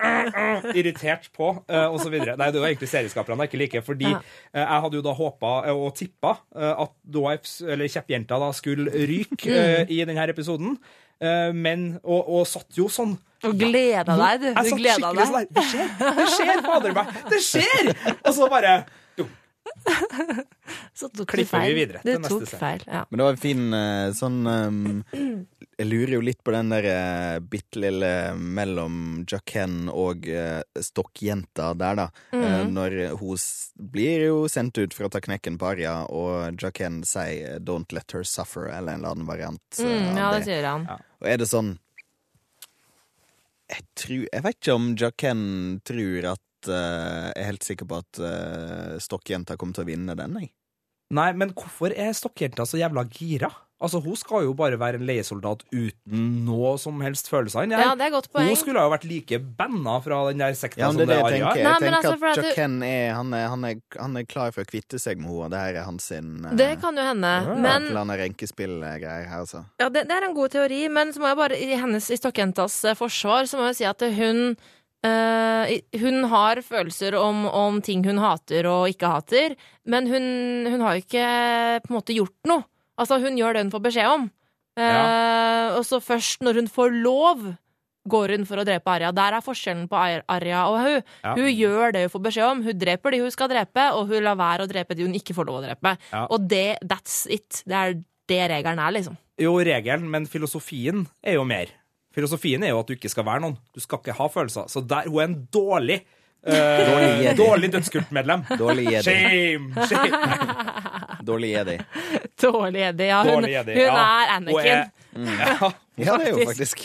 *laughs* irritert på, eh, og så videre. Nei, det var egentlig serieskaperne jeg ikke liker, fordi Ja. jeg hadde jo da håpa og tippa at The Wife, eller Kjeppjenta, da skulle ryke Mm. i denne episoden. Eh, men, og, og satt jo sånn Og gleda deg, du. Jeg satt skikkelig deg. sånn der. Det skjer! Det skjer, fader meg! Det skjer! Og så bare jo, *laughs* Så tok du klipper vi feil. videre Du neste tok feil. Ja. Men det var en fin eh, sånn ehm, Jeg lurer jo litt på den der uh, bitte lille mellom Jacken og eh, stokkjenta der, da. Eh, når hun s- blir jo sendt ut for å ta knekken på Arja, og Jacken sier 'don't let her suffer', eller en eller annen variant. eh, Mm, av ja, det det. sier han. Og er det sånn Jeg tror Jeg vet ikke om Jacken tror at eh, Jeg er helt sikker på at uh, stokkjenta kommer til å vinne den, jeg. Nei, men hvorfor er stokkjenta så jævla gira? Altså, Hun skal jo bare være en leiesoldat uten noe som helst følelser Ja, det er godt poeng. Hun skulle jo vært like banna fra den der sekta Ja, som det er det jeg Arja tenker. er. Jeg Nei, men tenker altså, at at du- er han, er han, er han er klar for å kvitte seg med henne, og det her er hans sin eh, Det kan jo hende. ja, Men eller annet renkespillgreier her, altså. Ja, det, det er en god teori, men så må jeg bare, i hennes i Stokkjentas forsvar, så må jeg si at hun i- hun har følelser om, om ting hun hater og ikke hater, men hun, hun har jo ikke på en måte gjort noe. Altså, hun gjør det hun får beskjed om. Eh, og så først når hun får lov, går hun for å drepe Arja. Der er forskjellen på Ar- Arja og hun. Ja. Hun gjør det hun får beskjed om. Hun dreper de hun skal drepe, og hun lar være å drepe de hun ikke får lov å drepe. Ja. Og det, that's it. Det er det regelen er, liksom. Jo, regelen, men filosofien er jo mer. Filosofien er jo at du ikke skal være noen. Du skal ikke ha følelser. Så der, hun er en dårlig eh, Dårlig dårlig dødskultmedlem. Dårlig jedi. Shame! Shame. *laughs* Dårlig jedi. Dårlig Eddie, ja. Hun, hun ja. er Anakin. er- Ja. *laughs* Ja, det er jo faktisk.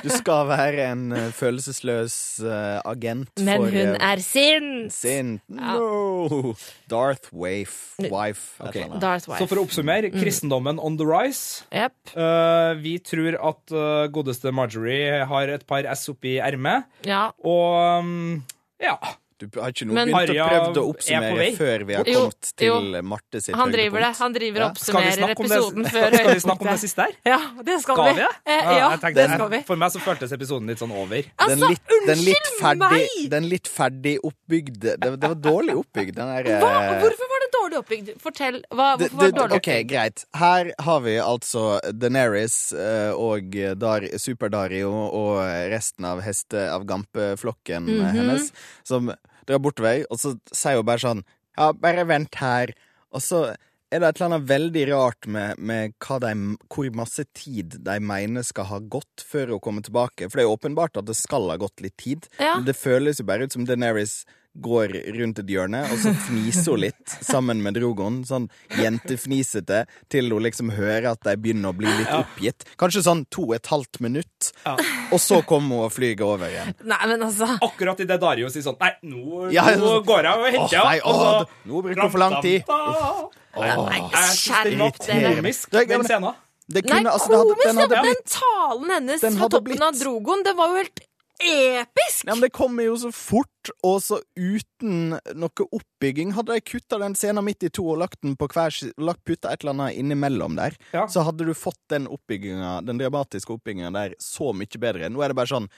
Du skal være en eh, følelsesløs eh, agent Men for hun eh, er sint! sint. No! Darth Wafe. Wife. Okay. Darth wife. Så for å oppsummere, kristendommen on the rise. Yep. Uh, vi tror at godeste Marjorie har et par S oppi ermet, Ja. og um, ja. Du har ikke noe begynt begynt å prøve å er oppsummere før vi har Jo, kommet til jo. Marte sitt Han driver det. Han driver og ja. oppsummerer det, episoden før skal vi snakke om det siste her? Ja, det skal, Skal vi. vi? Eh, Ja, ja, tenkte- det skal vi. For meg så føltes episoden litt sånn over. Den litt, unnskyld den litt ferdig, meg! den litt ferdig oppbygde Det, det var dårlig oppbygd, den der Hva? eh, Hvorfor dårlig oppbygd? Fortell. Hva, hvorfor var det dårlig OK, greit. Her har vi altså Daenerys eh, og Dar, Super-Dario og resten av heste av gampeflokken mm -hmm. hennes som drar bortover, og så sier hun bare sånn Ja, bare vent her. Og så er det et eller annet veldig rart med, med de, hvor masse tid de mener skal ha gått før hun kommer tilbake. For det er jo åpenbart at det skal ha gått litt tid. Ja. Men det føles jo bare ut som Daenerys går rundt et hjørne, og så fniser hun litt sammen med Drogon. Sånn jentefnisete, til hun liksom hører at de begynner å bli litt oppgitt. Kanskje sånn to og et halvt minutt. Ja. Og så kommer hun og flyger over igjen. Nei, men altså Akkurat idet Dario sier sånn Nei, nå, Ja, nå går jeg og henter henne. og åh, så- nå bruker hun for lang tid. Nei, komisk, den scenen. Det Nei, kunne, altså, komisk! den Den talen hennes fra toppen av Drogon, det var jo helt episk! Ja, men Det kommer jo så fort, og så uten noe oppbygging. Hadde de kutta den scenen midt i to og lagt den på hver lagt putta et eller annet innimellom der, Ja. så hadde du fått den oppbygginga, den dramatiske oppbygginga der så mye bedre. Nå er det bare sånn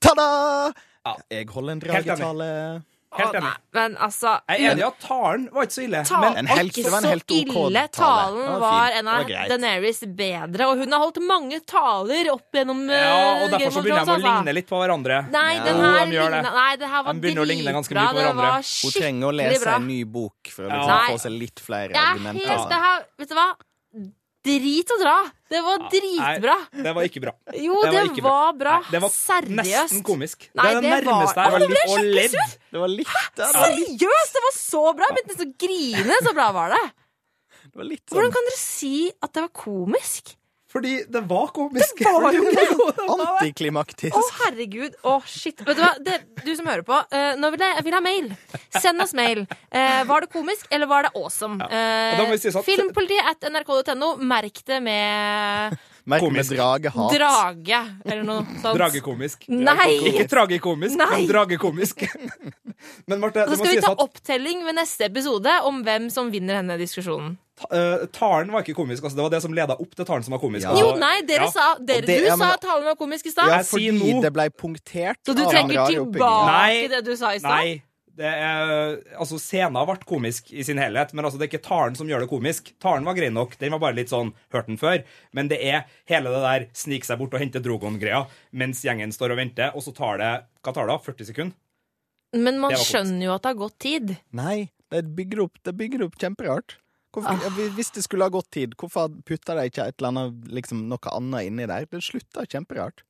Ta-da! Ja. Jeg holder en Helt enig. dragetale. Helt enig. nei, men altså Jeg er enig i at talen var ikke så ille. Ta- Men En helt- ikke det var en så helt OK ille. tale. Talen var var, en av Deneris bedre, og hun har holdt mange taler opp gjennom ja, eh, og derfor så begynner de å altså. ligne litt på hverandre. Nei, Ja. den her de gjør Nei, det her var De begynner å ligne ganske dritbra. mye på Det hverandre. Hun trenger å lese bra. en ny bok for å liksom ja. få seg litt flere er argumenter. helt, det her, vet du hva? Drit å dra! Det var dritbra! Nei, det var ikke bra. Jo, Det det, var bra. var bra. Nei, det var Seriøst. Nesten komisk. Nei, det det det var- nærmeste jeg var litt ledd. Det var litt var litt, Seriøst! Det var så bra! Jeg begynte nesten å grine. Så bra var det. det var litt Hvordan sånn kan dere si at det var komisk? Fordi det var komisk. Det var jo antiklimaktisk. Å, herregud. Å, shit. Vet du hva, det, du som hører på, uh, nå vil jeg, jeg vil ha mail. Send oss mail. Uh, var det komisk, eller var det awesome? Uh, vi si sånn- Filmpolitiet at nrk.no. Merk det med Merk med drage dragehat. drage, eller noe sånt. Dragekomisk. Nei. Ikke tragikomisk, Nei. men dragekomisk. *laughs* men Marte, Så skal vi ta at opptelling ved neste episode om hvem som vinner denne diskusjonen. uh, talen var ikke komisk. Altså, det var det som leda opp til talen som var komisk. Ja. Jo, nei, dere ja. sa dere, det- Du ja, men- sa at talen var komisk i stad. Ja, fordi nå- det ble punktert Så du trekker tilbake til Nei. det du sa i stad? Nei. Det er, altså Scenen ble komisk i sin helhet, men altså det er ikke talen som gjør det komisk. Talen var grei nok, den var bare litt sånn hørt den før. Men det er hele det der snike seg bort og hente Drogon-greia mens gjengen står og venter, og så tar det hva tar det 40 sekunder? Men man skjønner jo at det har gått tid. Nei, det bygger opp, det bygger opp kjemperart. Hvorfor, Ah. Hvis det skulle ha gått tid, hvorfor putta de ikke et eller annet, liksom, noe annet inni der? Det slutta kjemperart.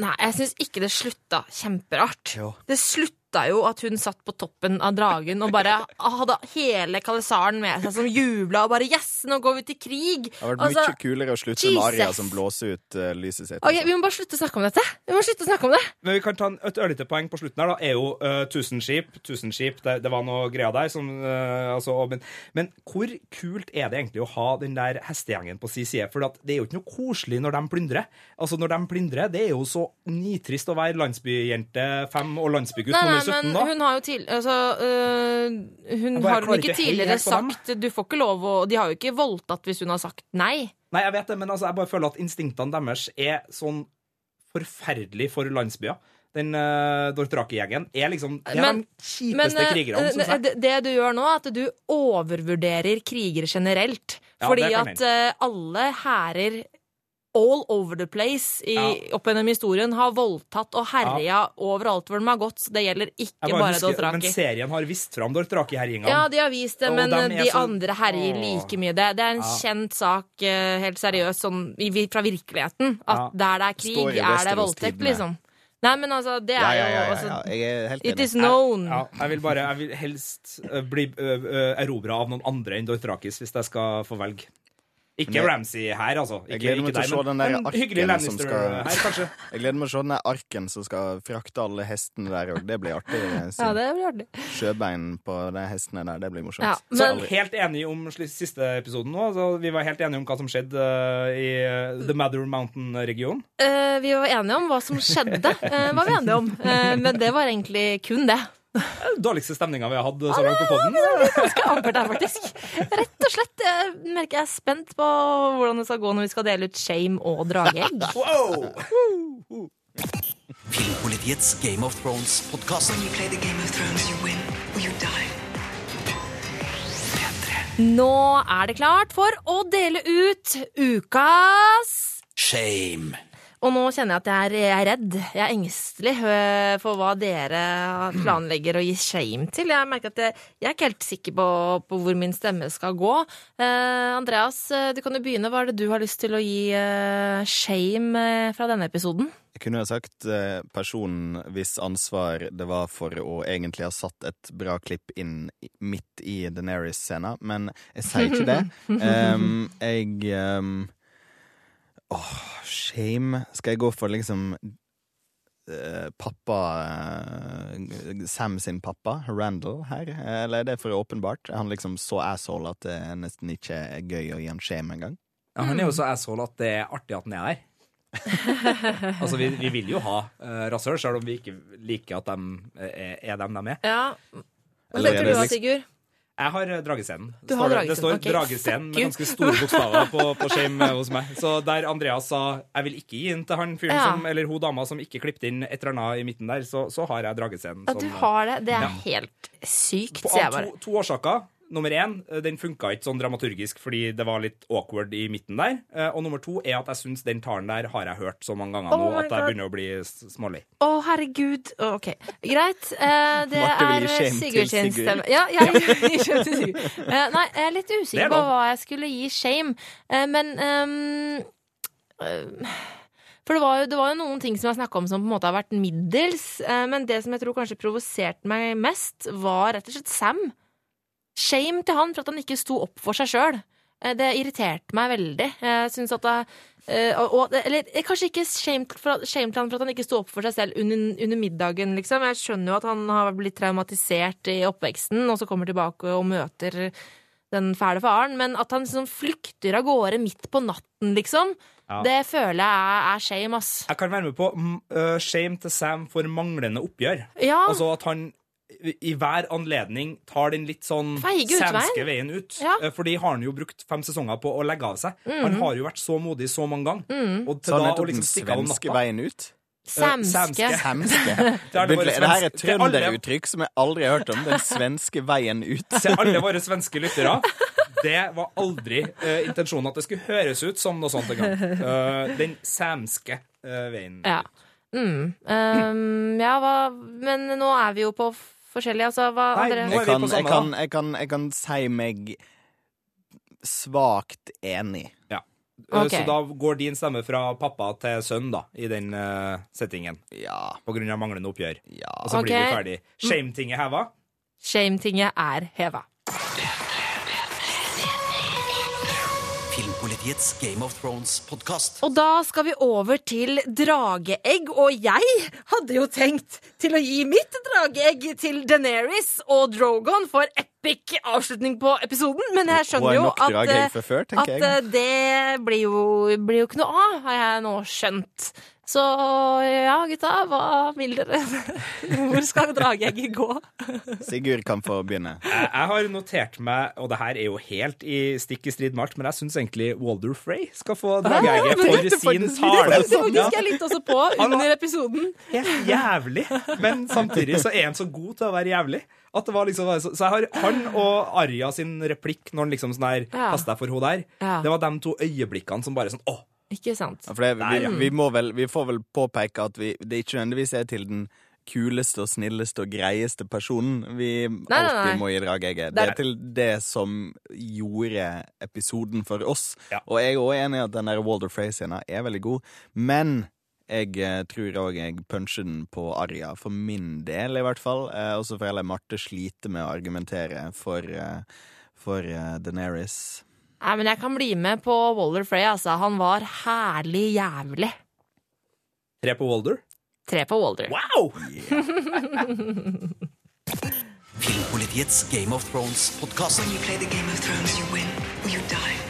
Nei, jeg syns ikke det slutta kjemperart. Jo. Det slutta jo at hun satt på toppen av dragen og bare hadde hele kalesaren med seg som jubla og bare Yes, nå går vi til krig! Det hadde vært Altså, mye kulere å slutte med Aria som blåser ut uh, lyset sitt. Ok, altså. Vi må bare slutte å snakke om dette. Vi må slutte å snakke om det Men vi kan ta et ørlite poeng på slutten her, da. Er jo uh, Tusenskip. Tusenskip, det, det var noe greia der som uh, altså, men, men hvor kult er det egentlig å ha den der hestegjengen på sin side? For at det er jo ikke noe koselig når de plyndrer. Altså, når de plyndrer, det er jo så nitrist å være landsbyjente fem og landsbygutt nummer nei, men da. hun har jo til... Altså, øh, hun bare har hun ikke tidligere sagt Du får ikke lov å De har jo ikke voldtatt hvis hun har sagt nei. Nei, jeg vet det, men altså, jeg bare føler at instinktene deres er sånn forferdelig for landsbyer. Den uh, Dorthraki-gjengen er liksom er Men- de kjipeste Men øh, krigerne, Som sagt. det, det du gjør nå, er at du overvurderer krigere generelt. Ja, fordi at uh, alle hærer all over the place i, Ja. opp gjennom historien har voldtatt og herja overalt hvor de har gått. Så det gjelder ikke bare bare Dothraki. men serien har vist fram Dorthraki-herjingene. Ja, de har vist det, men de så- andre herjer like mye. Det, det er en Ja. kjent sak, eh, helt seriøst, sånn fra virkeligheten, at Ja. der det er krig, er det voldtekt, liksom. Nei, men altså, det er Ja, ja, ja, jo ja, altså, ja. Jeg er helt It is known. Ja, jeg vil bare, jeg vil helst uh, bli uh, erobra av noen andre enn Dorthrakis hvis jeg skal få velge. Ikke Ramsay her, altså. Jeg gleder meg ikke til å se den der arken som skal- her, kanskje. *laughs* Jeg gleder meg til å se den der arken som skal frakte alle hestene der òg. Det blir artig. *laughs* Ja, det blir artig. Sjøbein på de hestene der, det blir morsomt. Ja, Så men helt enig om siste episoden nå. Altså, vi var helt enige om hva som skjedde uh, i uh, The Mather Mountain-regionen. Uh, vi var enige om hva som skjedde, uh, var vi enige om. Eh, men det var egentlig kun det. Den Dårligste stemninga vi har hatt så langt på podden. Ganske ampert her, faktisk. Rett og slett. Jeg merker jeg er spent på hvordan det skal gå når vi skal dele ut shame og drageegg. *laughs* Wow! Filmpolitiets Game of Thrones-podkast. When you play the Game of Thrones, you win or you die. Nå er det klart for å dele ut ukas Shame. Og nå kjenner jeg at jeg er, jeg er redd. Jeg er engstelig øh, for hva dere planlegger å gi shame til. Jeg merker at jeg, jeg er ikke helt sikker på, på hvor min stemme skal gå. Eh, Andreas, eh, du kan jo begynne. Hva er det du har lyst til å gi eh, shame eh, fra denne episoden? Jeg kunne jo sagt eh, personen hvis ansvar det var for å egentlig ha satt et bra klipp inn midt i Deneris-scena, men jeg sier ikke det. Um, *laughs* jeg em, Åh, shame. Skal jeg gå for liksom eh, pappa eh, Sam sin pappa, Randall, her? Eller er det for åpenbart? Er han liksom så asshole at det nesten ikke er gøy å gi han shame engang? Ja, han er jo så asshole at det er artig at han er der. *laughs* altså, vi, vi vil jo ha uh, rasshøl, selv om vi ikke liker at de er, er dem de er. Ja. Hva Eller er tenker du da, liksom- Sigurd? Jeg har eh, dragescenen. Du har dragescenen, Det står okay. dragescenen med ganske store bokstaver på, på shame eh, hos meg. Så der Andreas sa 'jeg vil ikke gi inn til han fyren Ja. som, eller hun dama som ikke klippet inn et eller annet i midten der', så, så har jeg dragescenen. Ja, du har det. Det er Ja. helt sykt, sier jeg bare. to, to årsaker. Nummer én, eh, den funka ikke sånn dramaturgisk fordi det var litt awkward i midten der. Eh, Og nummer to er at jeg syns den talen der har jeg hørt så mange ganger Oh nå at jeg begynner å bli smålig. Å, Å, herregud. OK. Greit. Uh, *laughs* det er Sigurd sin stemme. Ja, *laughs* jeg gir shame til Sigurd. Eh, nei, jeg er litt usikker er på hva jeg skulle gi shame, uh, men um, For det var, jo, det var jo noen ting som jeg snakka om som på en måte har vært middels, men det som jeg tror kanskje provoserte meg mest, var rett og slett Sam. Shame til han for at han ikke sto opp for seg sjøl. Det irriterte meg veldig. Jeg synes at det, eh, og, Eller eh, kanskje ikke shame til for, shame til han for at han ikke sto opp for seg selv under, under middagen, liksom. Jeg skjønner jo at han har blitt traumatisert i oppveksten, og så kommer tilbake og møter den fæle faren, men at han liksom flykter av gårde midt på natten, liksom, Ja. det føler jeg er, shame, ass. Jeg kan være med på øh, shame til Sam for manglende oppgjør. Ja. Altså at han i hver anledning tar den litt sånn svenske veien ut. Ja. Mm. Eh, Fordi har han jo brukt fem sesonger på å legge av seg. Han har jo vært så modig så mange ganger. Og til så han da å liksom stikke av om natta veien ut? Samske. samske. *laughs* *laughs* Det det her er et trønderuttrykk som jeg aldri har hørt om. Den svenske veien ut. *laughs* Til alle våre svenske lyttere. Det var aldri uh, intensjonen at det skulle høres ut som noe sånt engang. Uh, den samske uh, veien. Ja. Mm. Um, ja, hva Men nå er vi jo på forskjellige, altså hva Nei, andre Jeg kan, jeg, kan, jeg, kan, jeg kan si meg svakt enig. Ja. Okay. Så da går din stemme fra pappa til sønn, da, i den uh, settingen. Ja. På grunn av manglende oppgjør. ja. Og så blir vi ferdig. Shame-tinget heva. Shame-tinget er heva. Filmpolitiets Game of Thrones-podkast. Og da skal vi over til drageegg, og jeg hadde jo tenkt til å gi mitt drageegg til Daenerys og Drogon for epic avslutning på episoden, men jeg skjønner jo at, før, at det blir jo, blir jo ikke noe av, har jeg nå skjønt. Så ja, gutta, hva vil dere? *laughs* Hvor skal drageegget gå? *laughs* Sigurd kan få begynne. Jeg, jeg har notert meg, og det her er jo helt i stikk i strid med alt, men jeg syns egentlig Walder Frey skal få drageegget men for det sin *laughs* Det tale. tenkte faktisk jeg litt også på under episoden. Helt jævlig, men samtidig så er han så god til å være jævlig. At det var liksom, så jeg har han og Arja sin replikk når han liksom sånn her Ja. Pass deg for hun der. Ja. Det var de to øyeblikkene som bare sånn Å! Ikke sant? Ja, For det, vi, ja. vi, må vel, vi får vel påpeke at vi, det ikke nødvendigvis er til den kuleste og snilleste og greieste personen vi nei, alltid nei. må gi drageegget. Det Det er- til det som gjorde episoden for oss. Ja. Og jeg er også enig i at den der Walder Frey-scena er veldig god, men jeg eh, tror òg jeg puncher den på Arja, for min del i hvert fall. Eh, for så får heller Marte sliter med å argumentere for, eh, for Deneris. Daenerys. Nei, men jeg kan bli med på Waller Frey, altså. Han var herlig jævlig. Tre på Walder. Tre på Walder. Wow! *laughs* Filmpolitiets Game of Thrones-podkast. When you play the Game of Thrones, you win or you die.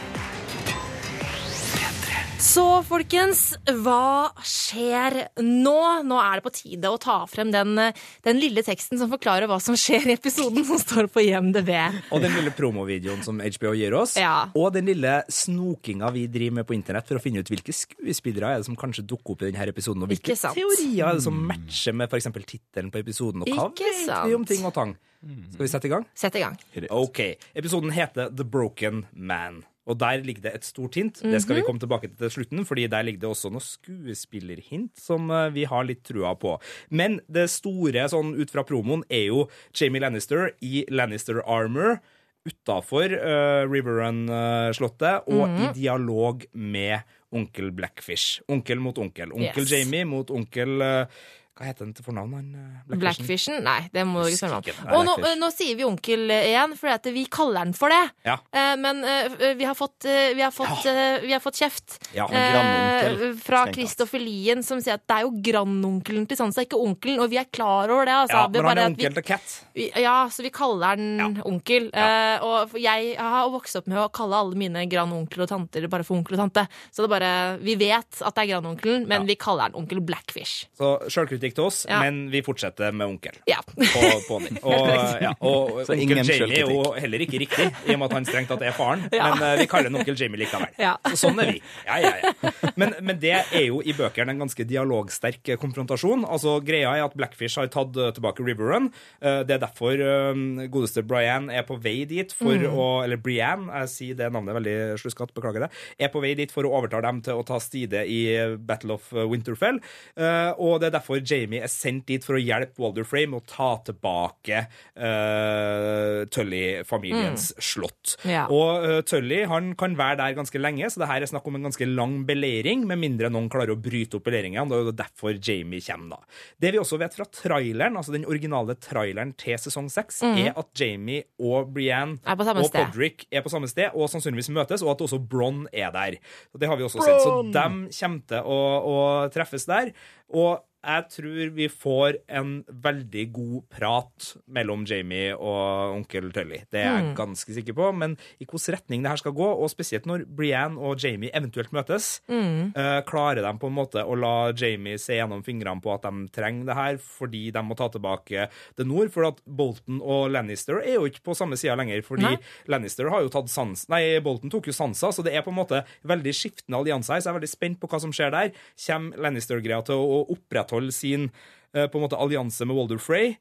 Så folkens, hva skjer nå? Nå er det på tide å ta frem den, den lille teksten som forklarer hva som skjer i episoden som står på IMDb. Og den lille promovideoen som HBO gir oss. Ja. Og den lille snokinga vi driver med på internett for å finne ut hvilke skuespillere er det som kanskje dukker opp i denne episoden, og hvilke teorier er det som matcher med f.eks. tittelen på episoden, og hva Ikke vet sant. vi om ting og tang? Skal vi sette i gang? Sett i gang. Ok, Episoden heter The Broken Man. Og der ligger det et stort hint. Det skal vi komme tilbake til til slutten, fordi der ligger det også noen skuespillerhint som eh, vi har litt trua på. Men det store sånn ut fra promoen er jo Jamie Lannister i Lannister Armor utafor uh, Riverrun-slottet og i dialog med onkel Blackfish. Onkel mot onkel. Onkel Yes. Jamie mot onkel eh, Hva heter han til fornavn? han, eh, Blackfishen? Nei, det må du ikke spørre om. Og nå, nå sier vi onkel igjen, for vi kaller den for det. Ja. Eh, Men eh, vi har fått, eh, vi har fått, ja. vi har fått kjeft Ja, eh, fra. Kristoffer Lien, som sier at det er jo grandonkelen til Sansa, ikke onkelen. Og vi er klar over det. Altså. ja men han er onkel til Cat. Ja, så vi kaller den onkel. Eh, og jeg har vokst opp med å kalle alle mine grandonkler og tanter bare for onkel og tante. Så det er bare, vi vet at det er grandonkelen, men vi kaller den onkel Blackfish. Så sjølkritikk til oss, Ja. men vi fortsetter med onkel. Ja. På på'n. *laughs* Og, ja, og onkel Jamie er jo heller ikke riktig, i og med at han strengt tatt er faren. Ja. Men uh, vi kaller han onkel Jamie likevel. Ja. Så sånn er vi. Ja, ja, ja. Men, men det er jo i bøkene en ganske dialogsterk eh, konfrontasjon. Altså, Greia er at Blackfish har tatt eh, tilbake River Run. Uh, Det er derfor uh, godeste Brian er på vei dit for Mm. å Eller Brian, jeg sier det navnet veldig sluskatt, beklager det. Er på vei dit for å overtale dem til å ta stide i Battle of Winterfell. Eh, Og det er derfor Jamie er sendt dit for å hjelpe Walder Frey med å ta tilbake uh, Tully-familiens slott. Mm. Ja. Og uh, Tully han kan være der ganske lenge, så det her er snakk om en ganske lang beleiring, med mindre noen klarer å bryte opp beleiringen. Det er jo derfor Jamie kommer, da. Det vi også vet fra traileren, altså den originale traileren til sesong seks, er at Jamie og Brienne Mm. Og sted. Podrick er på samme sted, og sannsynligvis møtes, og at også Bronn er der. Det har vi også sett. Så de kommer til å, å treffes der. Og jeg tror vi får en veldig god prat mellom Jamie og onkel Tully. Det er Mm. jeg ganske sikker på. Men i hvilken retning det her skal gå, og spesielt når Brienne og Jamie eventuelt møtes, Mm. uh, klarer de på en måte å la Jamie se gjennom fingrene på at de trenger det her fordi de må ta tilbake det nord? For at Bolton og Lannister er jo ikke på samme sida lenger, fordi Nei. Lannister har jo tatt sans Nei, Bolton tok jo Sansa, så det er på en måte veldig skiftende allianser her, så jeg er veldig spent på hva som skjer der. Kommer Lannister-greia til å opprettholde sin eh, på en måte allianse med Walder Frey,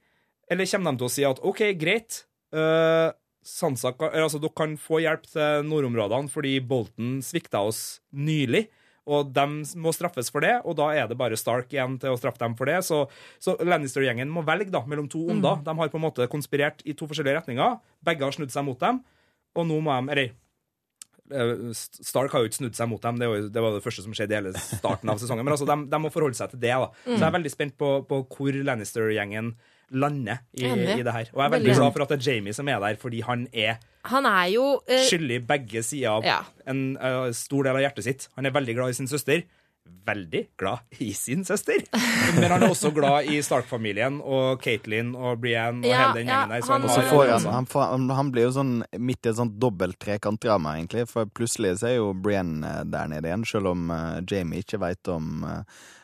eller kommer de til å si at OK, greit, eh, Sansa, altså, dere kan få hjelp til nordområdene fordi Bolton svikta oss nylig. Og de må straffes for det, og da er det bare Stark igjen til å straffe dem for det. Så, så Lannister-gjengen må velge da, mellom to onder. De har på en måte konspirert i to forskjellige retninger. Begge har snudd seg mot dem, og nå må de Eller Stark har jo ikke snudd seg mot dem, det, var det var det første som skjedde i hele starten av sesongen. Men altså, de, de må forholde seg til det. da. Så jeg er veldig spent på, på hvor Lannister-gjengen lander i, i det her. Og jeg er Veldig. glad for at det er Jamie som er der, fordi han er Han er jo uh, skyldig begge sider av Ja. en uh, stor del av hjertet sitt. Han er veldig glad i sin søster. Veldig glad i sin søster. Men han er også glad i Stark-familien og Caitlyn og Brienne og Ja, hele den gjengen der. Så han- han, Og får han, han, han- han blir jo sånn midt i et sånt dobbelt trekantdrama, egentlig. For plutselig så er jo Brienne eh, der nede igjen, selv om uh, Jamie ikke veit om uh,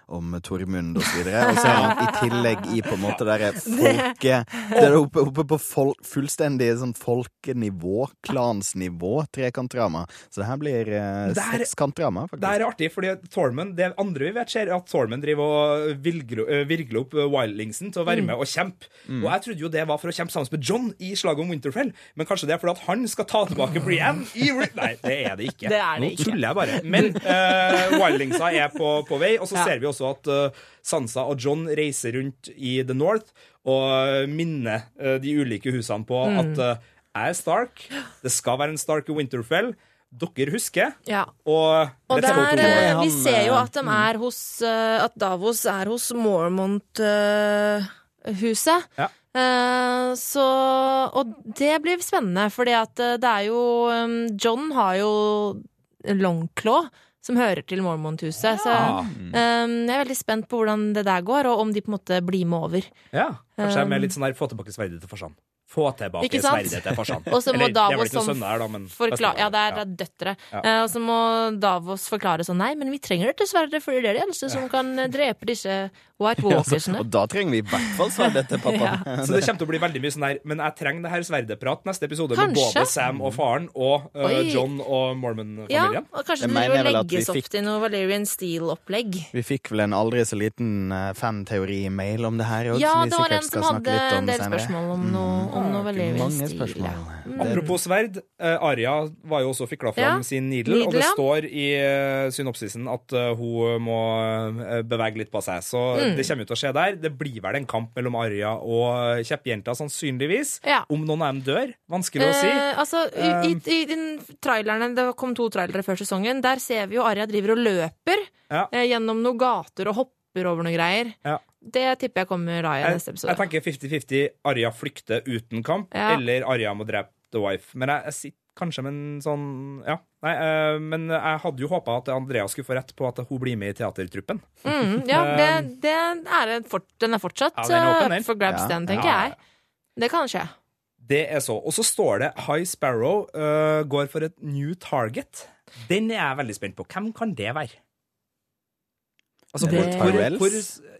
om Tormund og så videre. Og så er *laughs* han i tillegg i på en måte derre *laughs* folke... Det er oppe, oppe på fol, fullstendig sånn folkenivå, klansnivå, trekantdrama. Så det her blir eh, Det sekskantdrama, Det faktisk. her er artig, fordi Tormund, det andre vi vet skjer, er at Tormund driver og eh, virgler opp eh, Wildlingsen til å være med og kjempe. Og jeg trodde jo det var for å kjempe sammen med John i slaget om Winterfell, men kanskje det er fordi at han skal ta tilbake *laughs* Brienne i Ri- Nei, det er det ikke. Det er det Nå ikke. tuller jeg bare. Men uh, Wildlingsa er på, på vei, og så Ja. ser vi også at eh, Sansa og John reiser rundt i The North og minner eh, de ulike husene på Mm. at eh, jeg er Stark, det skal være en Stark i Winterfell. Dere husker, Ja. og Og der, eh, vi ser jo at er hos At Davos er hos Mormont-huset. Ja. Eh, så Og det blir spennende, fordi at det er jo um, John har jo Longclaw, som hører til Mormont-huset. Så um, jeg er veldig spent på hvordan det der går, og om de på en måte blir med over. Ja, kanskje jeg er med litt sånn der få tilbake sverdet til farsan. Få tilbake sverdet til farsan. *laughs* Og så må Davos ikke noen som sønner her, da, men Forkla ja, det er, Ja. døtre. Ja. Eh, og så må Davos forklare sånn Nei, men vi trenger det dessverre, for det er det eneste som kan eh, drepe disse White Walkersene. Og da trenger vi i hvert fall sverdet til pappa. *laughs* Ja. *laughs* Så det kommer til å bli veldig mye sånn der Men jeg trenger det her sverdeprat neste episode med både Sam og faren og uh, John og Mormon-familien. og kanskje det vi legges opp til noe Valerian Steel-opplegg. Vi fikk vel en aldri så liten fanteori-mail om det her òg, Ja, som vi det var en som hadde en del senere. spørsmål om noe, om Mange spørsmål. Ja. Mm. Apropos sverd, Arja Arya var jo også fikla fram Ja, sin needle, og det står i eh, synopsisen at eh, hun må eh, bevege litt på seg. Så Mm. det kommer jo til å skje der. Det blir vel en kamp mellom Arja og kjeppjenta, sannsynligvis. Ja. Om noen av dem dør, vanskelig å si. Eh, altså, i, i, i den trailerne, Det kom to trailere før sesongen. Der ser vi jo Arja driver og løper Ja. eh, gjennom noen gater og hopper over noen greier. Ja. Det tipper jeg kommer da i Jeg, neste episode. jeg tenker 50-50 Arja flykter uten kamp, Ja. eller Arja må drepe The Wife. Men jeg, jeg sitter kanskje med en sånn Ja. Nei, eh, men jeg hadde jo håpa at Andrea skulle få rett på at hun blir med i teatertruppen. Mm, ja, *laughs* det, det er fort, den er fortsatt Ja, den er eh, for grabs, Ja. den, tenker Ja, jeg. Det kan skje. Det er så. Og så står det High Sparrow eh, går for et new target. Den er jeg veldig spent på. Hvem kan det være? Altså, Det- hvor, hvor, hvor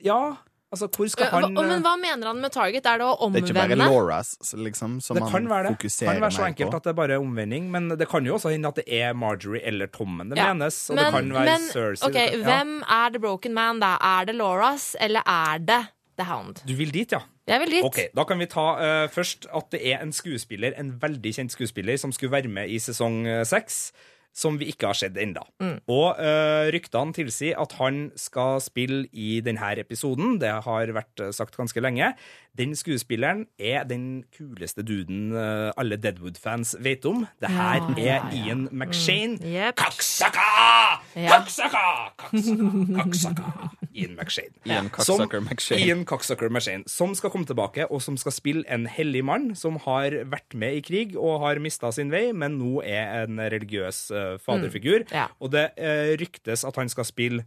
Ja. Altså, hvor skal Hva- han Men hva mener han med target? Er det å Det er ikke bare? Lauras liksom, som Det kan mer på. det. kan være så enkelt på. at det er bare omvending, men det kan jo også hende at det er Marjorie eller Tommen det Ja. menes, og Men, det kan være men Cersei. ok, kan- ja. hvem er The Broken Man, da? Er det Lauras, eller er det The Hound? Du vil dit, ja? Jeg vil dit. Ok, Da kan vi ta uh, først at det er en skuespiller, en veldig kjent skuespiller, som skulle være med i sesong seks. seks. Som vi ikke har sett ennå. Mm. Og uh, ryktene tilsier at han skal spille i denne episoden. Det har vært eh, sagt ganske lenge. Den skuespilleren er den kuleste duden uh, alle Deadwood-fans vet om. Det her Ja, ja, er ja. Ian McShane. Jepp. Kaksaka! Ja. Kaksaka! Kaksaka! Kaksaka! Ian McShane. Ian Som- Cocksucker McShane. Ian Cocksucker McShane, som skal komme tilbake, og som skal spille en hellig mann som har vært med i krig og har mista sin vei, men nå er en religiøs uh, faderfigur. Ja. Og det uh, ryktes at han skal spille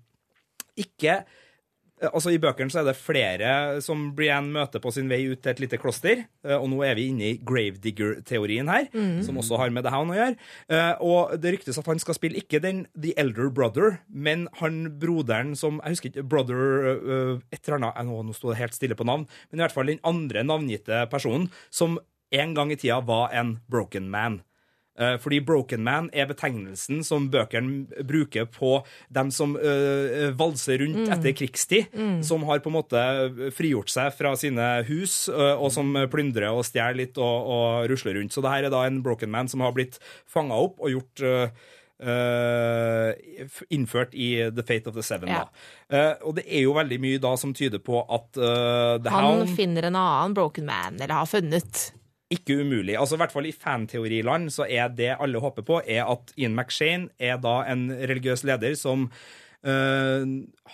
ikke Altså I bøkene så er det flere som Brienne møter på sin vei ut til et lite kloster. eh, Og nå er vi inne i gravedigger-teorien her, som også har med det her å gjøre. Eh, Og det ryktes at han skal spille ikke den The Elder Brother, men han broderen som Jeg husker ikke Brother eh, et eller annet nå sto det helt stille på navn, men i hvert fall den andre navngitte personen som en gang i tida var en broken man. Eh, Fordi Broken Man er betegnelsen som bøkene bruker på dem som øh, valser rundt etter krigstid, som har på en måte frigjort seg fra sine hus, øh, og som plyndrer og stjeler litt og, og rusler rundt. Så det her er da en Broken Man som har blitt fanga opp og gjort øh, Uh, innført i The Fate of the Seven. Ja. Eh, og det er jo veldig mye da som tyder på at uh, Han finner en annen Broken Man, eller har funnet. Ikke umulig. Altså i hvert fall I fanteoriland så er det alle håper på, er at Ian McShane er da en religiøs leder som eh,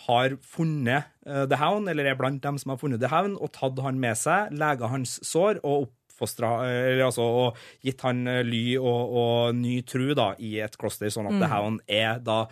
har funnet eh, The Hound, eller er blant dem som har funnet The Hound, og tatt han med seg, lega hans sår og oppfostra eller altså, og gitt han eh, ly og, og ny tru da, i et kloster, sånn at The Hound er da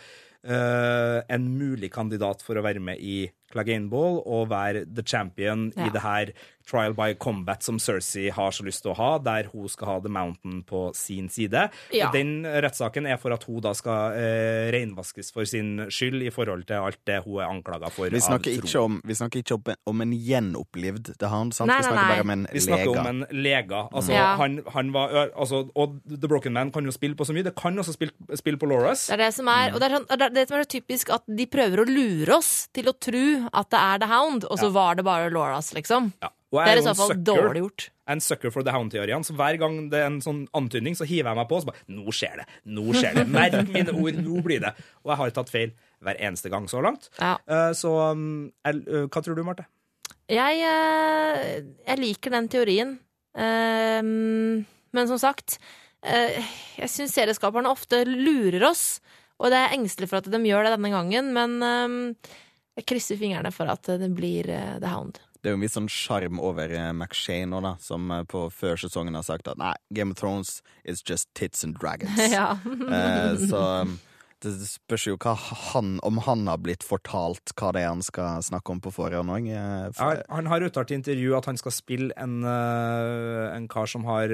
eh, en mulig kandidat for å være med i Clegane Ball og være the champion Ja. i det her trial by combat som Cersei har så lyst til å ha, der hun skal ha The Mountain på sin side. Ja. Den rettssaken er for at hun da skal eh, reinvaskes for sin skyld i forhold til alt det hun er anklaga for. Vi snakker, av tro. ikke om, vi snakker ikke om, om en gjenopplivd The Hound, sant? Nei, vi nei, snakker nei. bare om en Vi snakker om en lege. Altså, Ja. han, han var, altså, og The Broken Man kan jo spille på så mye. Det kan også spille, spille på Lauras. Det er det som er, og det er, sånn, det er det som er så typisk at de prøver å lure oss til å tro at det er The Hound, og så var det bare Lauras, liksom. Ja. Det er i så fall sucker- dårlig gjort. En sucker for The Hound-teoriene. Så hver gang det er en sånn antydning, så hiver jeg meg på og så bare Nå skjer det! Nå skjer det! Merk mine ord! Nå blir det! Og jeg har tatt feil hver eneste gang så langt. Ja. Uh, så um, jeg, uh, hva tror du, Marte? Jeg, uh, jeg liker den teorien. Men som sagt, eh, jeg syns serieskaperne ofte lurer oss. Og det er jeg engstelig for at de gjør det denne gangen, men jeg krysser fingrene for at det blir uh, The Hound. Det er jo en viss sånn sjarm over eh, McShane nå, da, som eh, på før sesongen har sagt at nei, Game of Thrones is just tits and dragons. *laughs* ja. Eh, så um, det spørs jo hva han, om han har blitt fortalt hva det er han skal snakke om på forhånd òg. Ja, han har uttalt i intervju at han skal spille en, en kar som har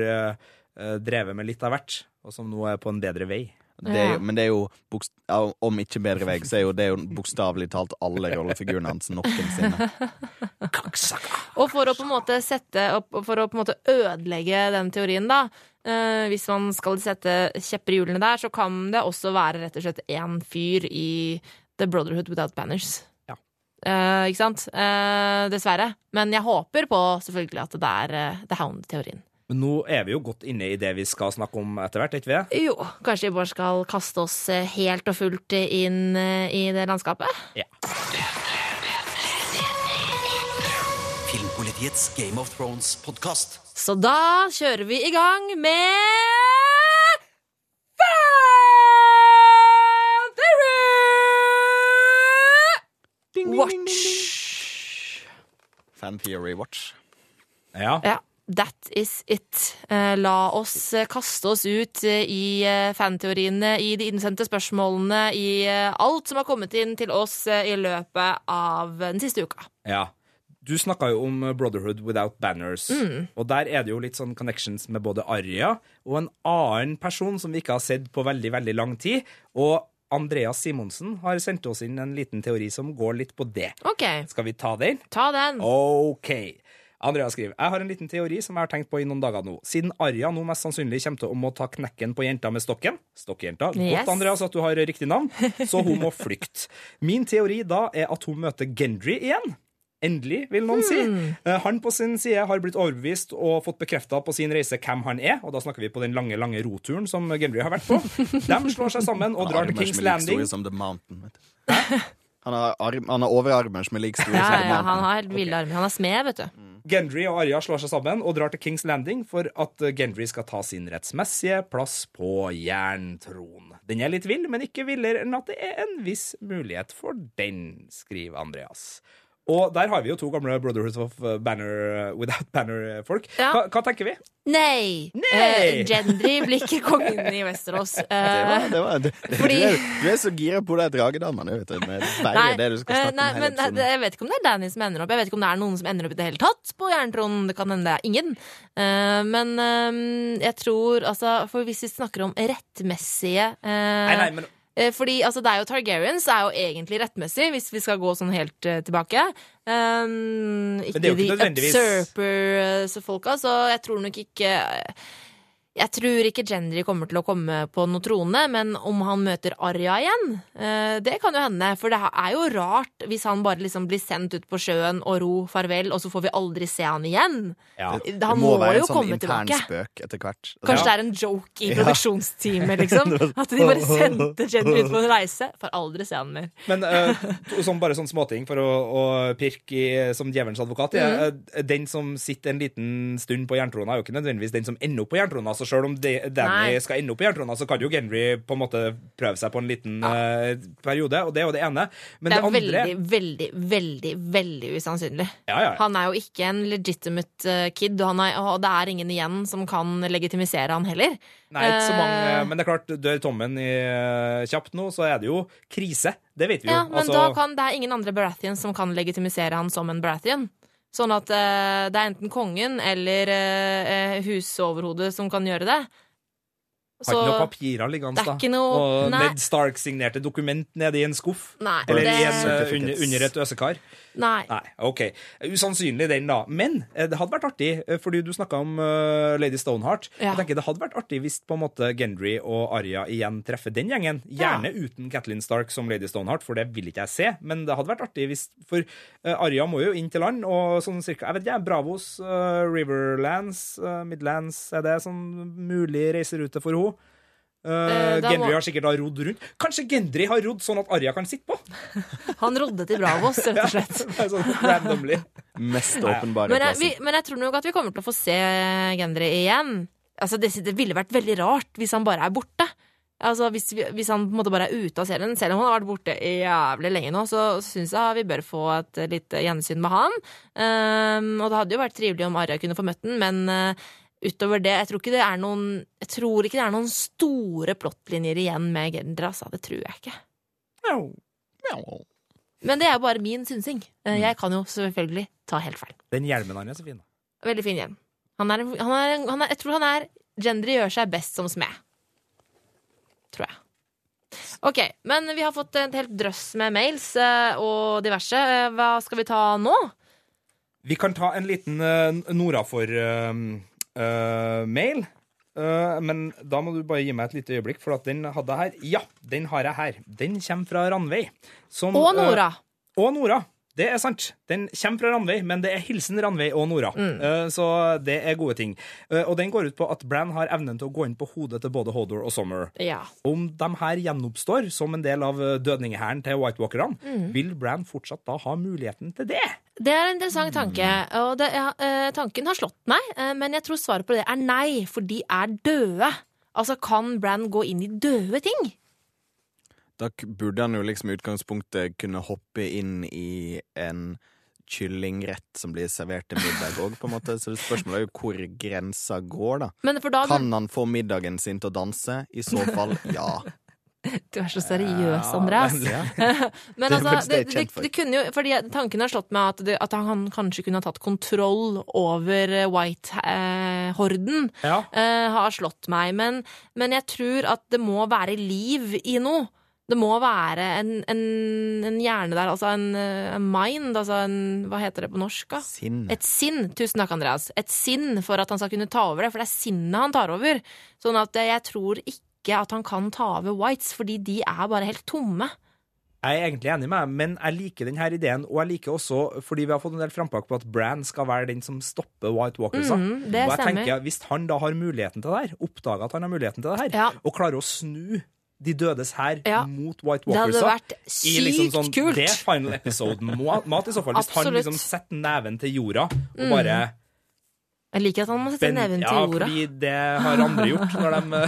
drevet med litt av hvert, og som nå er på en bedre vei. Det er, Ja. men det er jo, bokst- om ikke bedre vei, så er jo det jo bokstavelig talt alle rollefigurene hans noensinne. *laughs* Og for å på en måte sette opp, For å på en måte ødelegge den teorien, da. eh, hvis man skal sette kjepper i hjulene der, så kan det også være rett og slett én fyr i The Brotherhood Without Banners. Ja. Eh, ikke sant? Eh, dessverre. Men jeg håper på selvfølgelig at det er eh, The Hound-teorien. Men nå er vi jo godt inne i det vi skal snakke om etter hvert, ikke vi? Jo, kanskje vi bare skal kaste oss eh, helt og fullt inn eh, i det landskapet? Ja. Filmpolitiets Game of Thrones-podkast. Så da kjører vi i gang med Fan Watch. Fan Theory Watch. Ja. Ja, that is it. Eh, La oss eh, kaste oss ut eh, i fanteoriene, i de innsendte spørsmålene, i alt som har kommet inn til oss i løpet av den siste uka. ja. Du snakka jo om Brotherhood Without Banners, og der er det jo litt sånn connections med både Arja og en annen person som vi ikke har sett på veldig, veldig lang tid. Og Andreas Simonsen har sendt oss inn en liten teori som går litt på det. OK, Skal vi ta den? ta den. OK. Andreas skriver Jeg har en liten teori som jeg har tenkt på i noen dager nå. Siden Arja nå mest sannsynlig kommer til å må ta knekken på jenta med stokken Stokkjenta. Yes. Godt, Andreas, at du har riktig navn. Så hun må flykte. Min teori da er at hun møter Gendry igjen. Endelig, vil noen si. Hmm. Han på sin side har blitt overbevist og fått bekrefta på sin reise hvem han er, og da snakker vi på den lange lange roturen som Gendry har vært på. De slår seg sammen og drar til Kings Landing. som The Mountain. Vet du. Han har, arm, han har overarmer som er like store Ja, ja, han har helt ville armer. Han er smed, vet du. Gendry og Arya slår seg sammen og drar til Kings Landing for at eh, Gendry skal ta sin rettsmessige plass på jerntronen. Den er litt vill, men ikke villere enn at det er en viss mulighet for den, skriver Andreas. Og der har vi jo to gamle Brotherhoods of Banner Without Banner-folk. Ja. Hva, hva tenker vi? Nei! Nei! Uh, Gendry blir ikke kongen i Westerås. *laughs* Det var, Eh, det var, det, Fordi- du, er, så gira på de dragedamene. vet du. Med er det du skal eh, snakke nei, om men nei. Jeg vet ikke om det er Danny som ender opp. Jeg vet ikke om det er noen som ender opp i det hele tatt på jerntronen. Det kan hende det er ingen. Uh, men eh, jeg tror altså For hvis vi snakker om rettmessige Nei, nei, men Fordi altså, det er jo Targaryens er jo egentlig rettmessig, hvis vi skal gå sånn helt uh, tilbake. Um, ikke, ikke de nødvendigvis- usurper-folka, så jeg tror nok ikke Jeg tror ikke Gendry kommer til å komme på noen trone, men om han møter Arya igjen, eh, det kan jo hende. For det er jo rart hvis han bare liksom blir sendt ut på sjøen og ro farvel, og så får vi aldri se han igjen. ja. Det Han må må, være jo en sånn komme intern tilbake. spøk etter hvert. Kanskje Ja. det er en joke i produksjonsteamet, liksom. *laughs* At de bare sendte Gendry ut på en reise. Får aldri se han mer. Men uh, sånn, bare sånn småting for å, å pirke i, som djevelens advokat. ja. Eh, Den som sitter en liten stund på jerntrona, er jo ikke nødvendigvis den som ender opp på jerntrona. Så selv om de, Danny Nei. skal ende opp i jerntrona, så kan jo Genry på en måte prøve seg på en liten eh, periode, og det er jo det ene. Men Det det, er andre veldig, veldig, veldig veldig usannsynlig. Ja, ja, ja. Han er jo ikke en legitimate eh, kid, og, han er, og det er ingen igjen som kan legitimisere han heller. Nei, ikke så mange, Eh. men det er klart, dør Tommen i, kjapt nå, så er det jo krise. Det vet vi jo. Ja, men Altså, da kan det er ingen andre Baratheons som kan legitimisere han som en Baratheon. Sånn at eh, det er enten kongen eller uh, husoverhodet som kan gjøre det. Har ikke noe papirer liggende, da. noe- Og nei. Ned Stark-signerte dokument nede i en skuff. Nei, Eller det, en, eh, under, under et øsekar. nei. Nei, OK. Usannsynlig den, da. Men eh, det hadde vært artig, eh, fordi du snakka om uh, Lady Stoneheart. Ja. Jeg tenker Det hadde vært artig hvis på en måte Gendry og Arya igjen treffer den gjengen. Gjerne uten Kathleen Stark som Lady Stoneheart, for det vil ikke jeg se. Men det hadde vært artig hvis For uh, Arya må jo inn til land, og sånn cirka Jeg vet ikke, Bravos, uh, Riverlands, Midlands Er det sånn mulig reiserute for henne? Eh, Eh, Gendry må- har sikkert da rodd rundt. Kanskje Gendry har rodd sånn at Arya kan sitte på? *laughs* Han rodde til Bravos, rett og slett. *laughs* ja, sånn randomly. Mest åpenbare Men jeg, vi, men jeg tror nok at vi kommer til å få se Gendry igjen. Altså, det, det ville vært veldig rart hvis han bare er borte. Altså, hvis, hvis han på en måte bare er ute av serien, selv om han har vært borte jævlig lenge nå, så syns jeg vi bør få et eh, lite gjensyn med han. Um, og det hadde jo vært trivelig om Arya kunne få møtt den, men eh, utover det, jeg tror ikke det er noen Jeg tror ikke det er noen store plottlinjer igjen med Gendra, altså. Det tror jeg ikke. Ja. Men det er bare min synsing. Eh, Jeg kan jo selvfølgelig ta helt feil. Den hjelmen han er så fin. Veldig fin hjelm. Han er, han er, han er, jeg tror han er Gendry gjør seg best som smed. Tror jeg. Ok, men vi har fått en helt drøss med mails eh, og diverse. Eh, Hva skal vi ta nå? Vi kan ta en liten uh, Nora for-mail. men da må du bare gi meg et lite øyeblikk, for at den hadde jeg her. Ja, den har jeg her. Den kommer fra Ranveig. som, Og eh, Nora. og Nora. Det er sant. Den kommer fra Ranveig, men det er hilsen Ranveig og Nora. Mm. Eh, så det er gode ting. Eh, og den går ut på at Bran har evnen til å gå inn på hodet til både Hodor og Sommer. Ja. Om de her gjenoppstår som en del av dødninghæren til White Walkerne, Mm. vil Bran fortsatt da ha muligheten til det? Det er en interessant tanke. Og det, eh, tanken har slått meg, eh, men jeg tror svaret på det er nei, for de er døde. Altså, kan Bran gå inn i døde ting? Da burde han jo liksom i utgangspunktet kunne hoppe inn i en kyllingrett som blir servert til middag òg, på en måte. Så spørsmålet er jo hvor grensa går, da. Men for da Kan han få middagen sin til å danse? I så fall, ja. *laughs* Du er så seriøs, Andreas. ja. *laughs* Men Det er altså, det det, det, kunne jo, fordi tanken har slått meg at, det, at han kanskje kunne ha tatt kontroll over eh, White-horden. Ja. har slått meg. Men, men jeg tror at det må være liv i noe. Det må være en, en, en hjerne der, altså en, en mind, altså en Hva heter det på norsk, da? Sinn. Et sinn. Tusen takk, Andreas. Et sinn for at han skal kunne ta over det, for det er sinnet han tar over. Sånn at eh, jeg tror ikke at han kan ta over Whites, fordi de er bare helt tomme. Jeg er egentlig enig med deg, men jeg liker denne ideen. Og jeg liker også, fordi vi har fått en del frampakk på at Bran skal være den som stopper White Walkers. Mm, det og jeg stemmer. tenker, Hvis han da har muligheten til det her, oppdager at han har muligheten til det her, Ja. og klarer å snu de dødes hær Ja. mot White Walkers. Det hadde vært i liksom sånn, sykt kult. Det er final episode-mat, i så fall. Hvis han liksom setter neven til jorda og Mm. bare Jeg liker at han må sette neven til jorda. Ja, fordi det har andre gjort når de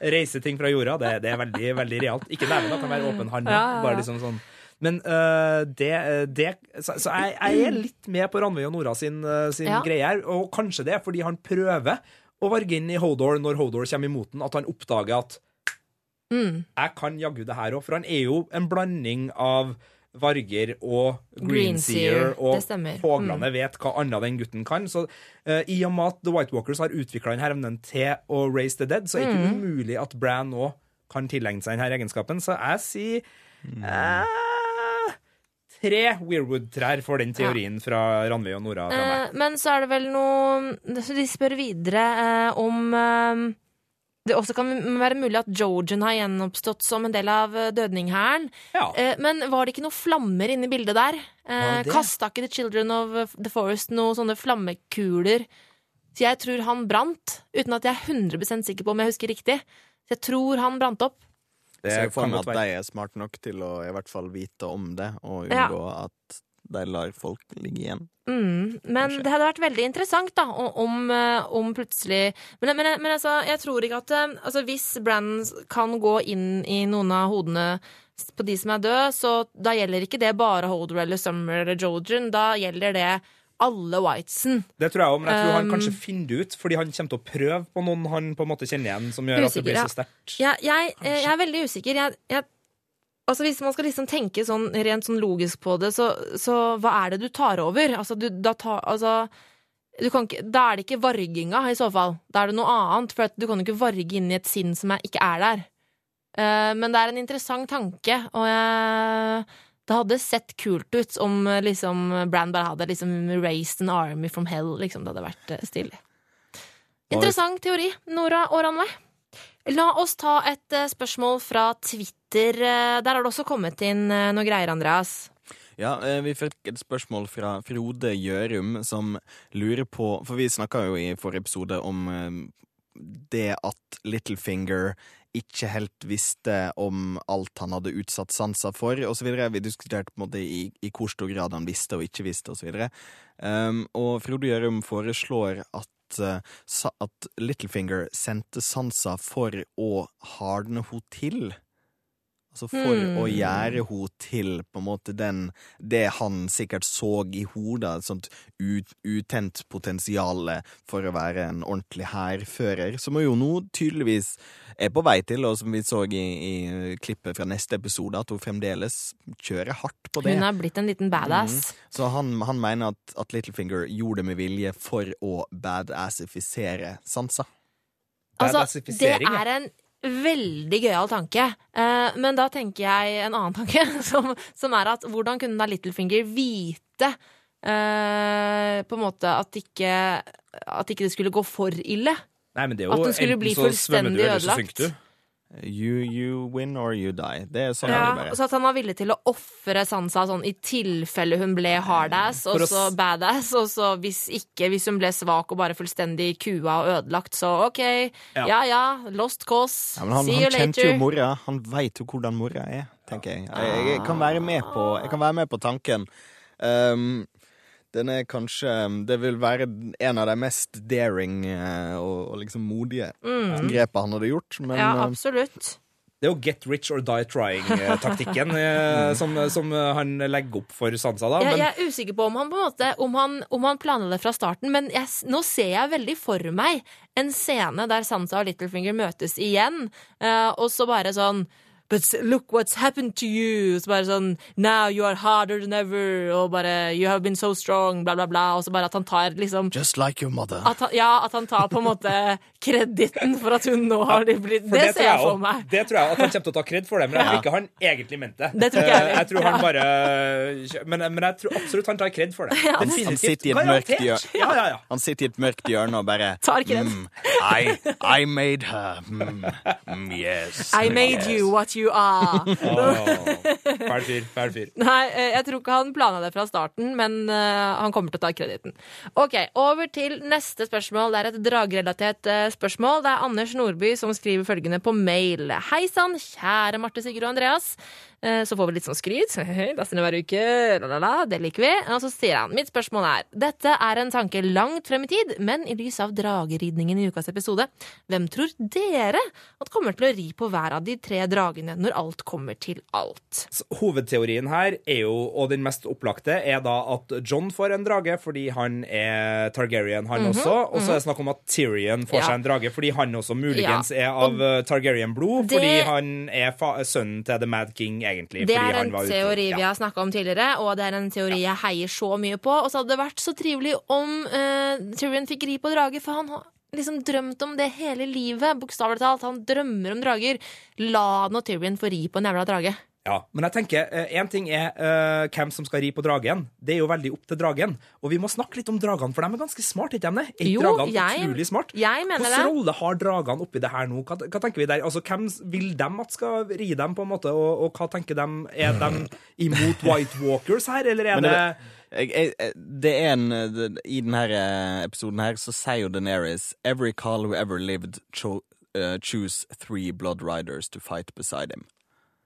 eh, reiser ting fra jorda. Det, det er veldig veldig realt. Ikke neven, da kan være åpen hånd. Ja, ja. Bare liksom sånn. Men uh, det, det Så, så jeg, jeg er litt med på Ranveig og Nora sin, eh, sin Ja. greie her. Og kanskje det er fordi han prøver å varge inn i Hodor når Hodor kommer imot den, at han oppdager at Mm. jeg kan jaggu det her òg. For han er jo en blanding av varger og Greenseer, greenseer, og det. Mm. vet hva annet den gutten kan. Så uh, i og med at The White Walkers har utvikla denne evnen til å raise the dead, så er det ikke Mm. umulig at Bran òg kan tilegne seg denne egenskapen. Så jeg sier eh, tre Weirwood-trær for den teorien fra Ranveig og Nora. Fra meg. Eh, men så er det vel noe De spør videre eh, om eh, det også kan være mulig at Georgian har gjenoppstått som en del av eh, dødninghæren. Ja. Eh, men var det ikke noen flammer inne i bildet der? Var Eh. Kasta ikke The Children of the Forest noen sånne flammekuler? Så jeg tror han brant, uten at jeg er 100% sikker på om jeg husker riktig. Så jeg tror han brant opp. Det er jo får kan at de er smart nok til å i hvert fall vite om det, og Ja. unngå at de lar folk ligge igjen. Mm, men Kanskje. det hadde vært veldig interessant da, om, eh, om plutselig Men, men, men altså, jeg tror ikke at eh, altså, Hvis Brandon kan gå inn i noen av hodene på de som er døde, så da gjelder ikke det bare Holder eller Summer eller Georgian. Da gjelder det alle Whitesen. Det tror jeg òg, men jeg tror han Um, kanskje finner det ut, fordi han kommer til å prøve på noen han på en måte kjenner igjen, som gjør at det blir så sterkt. Jeg, jeg, eh, jeg er veldig usikker. Jeg, jeg, altså Hvis man skal liksom tenke sånn rent sånn logisk på det, så, så hva er det du tar over? Altså, du, da, ta, altså du kan ikke, da er det ikke varginga, i så fall. Da er det noe annet. For du kan jo ikke varge inn i et sinn som er, ikke er der. Uh, men det er en interessant tanke, og jeg, det hadde sett kult ut om liksom Brand bare hadde liksom raised an army from hell. Liksom, det hadde vært eh, stilig. Interessant teori, Nora og Ranveig. La oss ta et eh, spørsmål fra Twitter. Eh, Der har det også kommet inn eh, noe greier, Andreas. Ja, vi fikk et spørsmål fra Frode Gjørum som lurer på For vi snakka jo i forrige episode om det at Littlefinger ikke helt visste om alt han hadde utsatt sanser for, osv. Vi diskuterte på en måte i, i hvor stor grad han visste og ikke visste, osv. Um, og Frode Gjørum foreslår at, uh, at Littlefinger sendte Sansa for å hardne henne til. Altså for mm. å gjøre henne til på en måte den Det han sikkert så i hodet, et sånt ut, utent potensial for å være en ordentlig hærfører, som hun jo nå tydeligvis er på vei til, og som vi så i, i klippet fra neste episode, at hun fremdeles kjører hardt på det. Hun har blitt en liten badass. Så han, han mener at, at Littlefinger gjorde det med vilje for å badassifisere Sansa. Altså, det er en veldig gøyal tanke. Eh, men da tenker jeg en annen tanke, *laughs* som, som er at hvordan kunne da Littlefinger vite eh, på en måte at ikke, at ikke det skulle gå for ille? Nei, men det er At den skulle bli fullstendig ødelagt. You, you win or you die. Det er sånn Ja, det bare. så at han var villig til å ofre Sansa sånn i tilfelle hun ble hardass, og så badass, og så hvis ikke, hvis hun ble svak og bare fullstendig kua og ødelagt, så ok, Ja. ja ja, lost cause, Ja, han, see han you kjente jo mora. Han veit jo hvordan mora er, tenker jeg. Jeg, jeg, kan være med på, jeg kan være med på tanken. Um, den er kanskje Det vil være en av de mest daring eh, og, og liksom modige grepene han hadde gjort, men Mm. ja, eh, absolutt. Det er jo get rich or die trying-taktikken *laughs* eh, som, som eh, han legger opp for Sansa, da. Men jeg er usikker på om han på en måte Om han, om han planla det fra starten, men jeg, nå ser jeg veldig for meg en scene der Sansa og Littlefinger møtes igjen, og så bare sånn But look what's happened to you. Så bare sånn Now you are harder than ever. Og bare You have been so strong. Bla, bla, bla. Og så bare at han tar liksom Just like your mother. at han, Ja, at han tar på en måte kreditten for at hun nå har blitt det, Det, ser tror jeg for meg. Det tror jeg at han kommer til å ta kred for det, men jeg tror ikke han egentlig mente det. Det tror ikke jeg jeg tror han bare men, men jeg tror absolutt han tar kred for det. Han sitter i et mørkt hjørne. Ja, ja, ja. *laughs* Han sitter i et mørkt hjørne og bare Tar kred. mm, I, I made her. Mm, mm, yes. I made yes. you what you are. *laughs* Fæl fyr. Fæl fyr. Nei, eh, jeg tror ikke han planla det fra starten, men eh, han kommer til å ta krediten. Ok, Over til neste spørsmål. Det er et dragrelatert eh, spørsmål. Det er Anders Nordby som skriver følgende på mail. Hei sann, kjære Marte, Sigurd og Andreas. Eh, Så får vi litt sånn skryt. Hver uke. Det liker vi. Og så sier han mitt spørsmål er Dette er en tanke langt frem i tid, men i lys av drageridningen i ukas episode, hvem tror dere at kommer til å ri på hver av de tre dragene når alt kommer til alt? Så Hovedteorien her er jo, og den mest opplagte, er da at John får en drage fordi han er Targaryen, han også. Og så er det snakk om at Tyrion får Mhm, Ja. seg en drage fordi han også muligens Ja, er av Targaryen-blod. det- Fordi han er sønnen til The Mad King, egentlig. Det er en teori ute. vi har snakka om tidligere, og det er en teori jeg heier så mye på. Og så hadde det vært så trivelig om uh, Tyrion fikk ri på drage, for han har liksom drømt om det hele livet. Bokstavelig talt. Han drømmer om drager. La nå Tyrion få ri på en jævla drage. Ja, men jeg tenker, én ting er uh, hvem som skal ri på dragen. Det er jo veldig opp til dragen. Og vi må snakke litt om dragene, for de er ganske smarte, ikke de? Er Jo, dragene jeg- utrolig smart? jeg mener Hvilken det. rolle har dragene oppi det her nå? Hva, hva tenker vi der? Altså, Hvem vil dem at skal ri dem, på en måte? Og, og hva tenker de? Er de imot White Walkers her, eller er det, det, jeg, jeg, det er en det, I denne episoden her så sier jo Daenerys Every Carl who ever lived cho, uh, choose three blood riders to fight beside him.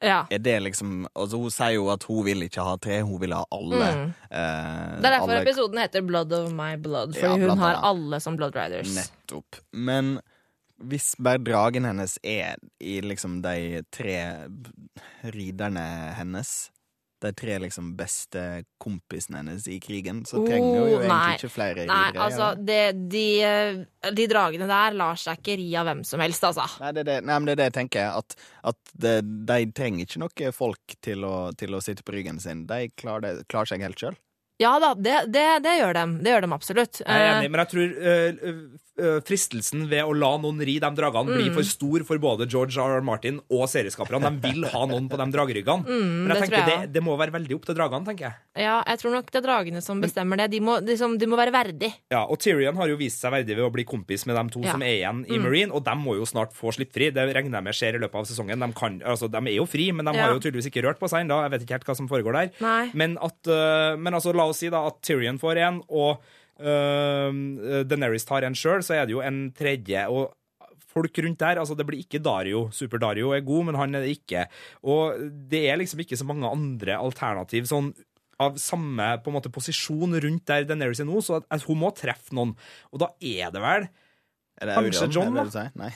Ja. Er det liksom Altså Hun sier jo at hun vil ikke ha tre, hun vil ha alle. Mm. eh, Det er derfor alle- episoden heter Blood of my blood, fordi Ja, hun har alle som Blood Riders. Nettopp. Men hvis bare dragen hennes er i liksom de tre riderne hennes de tre liksom beste kompisene hennes i krigen, så trenger hun jo Oh, egentlig nei. ikke flere Nei, ridere. altså, det, de, de dragene der lar seg ikke ri av hvem som helst, altså. Nei, det er det, nei, men det er det jeg tenker. At, at det, de trenger ikke noe folk til å, til å sitte på ryggen sin. De klarer, det, klarer seg helt sjøl. Ja da, det, det, det gjør dem. Det gjør dem absolutt. Jeg er Eh, enig, men jeg tror øh, fristelsen ved å la noen ri de dragene Mm. blir for stor for både George R. R. Martin og serieskaperne. De vil ha noen på de drageryggene. men jeg Mm, det tenker jeg det, det må være veldig opp til dragene, tenker jeg. Ja, jeg tror nok det er dragene som bestemmer det. De må, liksom, de må være verdig. Ja, og Tyrion har jo vist seg verdig ved å bli kompis med de to Ja. Mm. som er igjen i Marine, og de må jo snart få slippe fri. Det regner jeg med skjer i løpet av sesongen. De, kan, altså, de er jo fri, men de Ja. har jo tydeligvis ikke rørt på seg ennå. Jeg vet ikke helt hva som foregår der. Nei. Men, at, øh, men altså, la oss si da at Tyrion får en, og uh, Daenerys tar en sjøl, så er det jo en tredje. og Folk rundt der, altså Det blir ikke Dario. Super Dario er god, men han er det ikke. Og det er liksom ikke så mange andre alternativ sånn av samme på en måte posisjon rundt der Daenerys er nå, så at, at hun må treffe noen. Og da er det vel Er det Kanskje Euron, John, er det sier? Nei.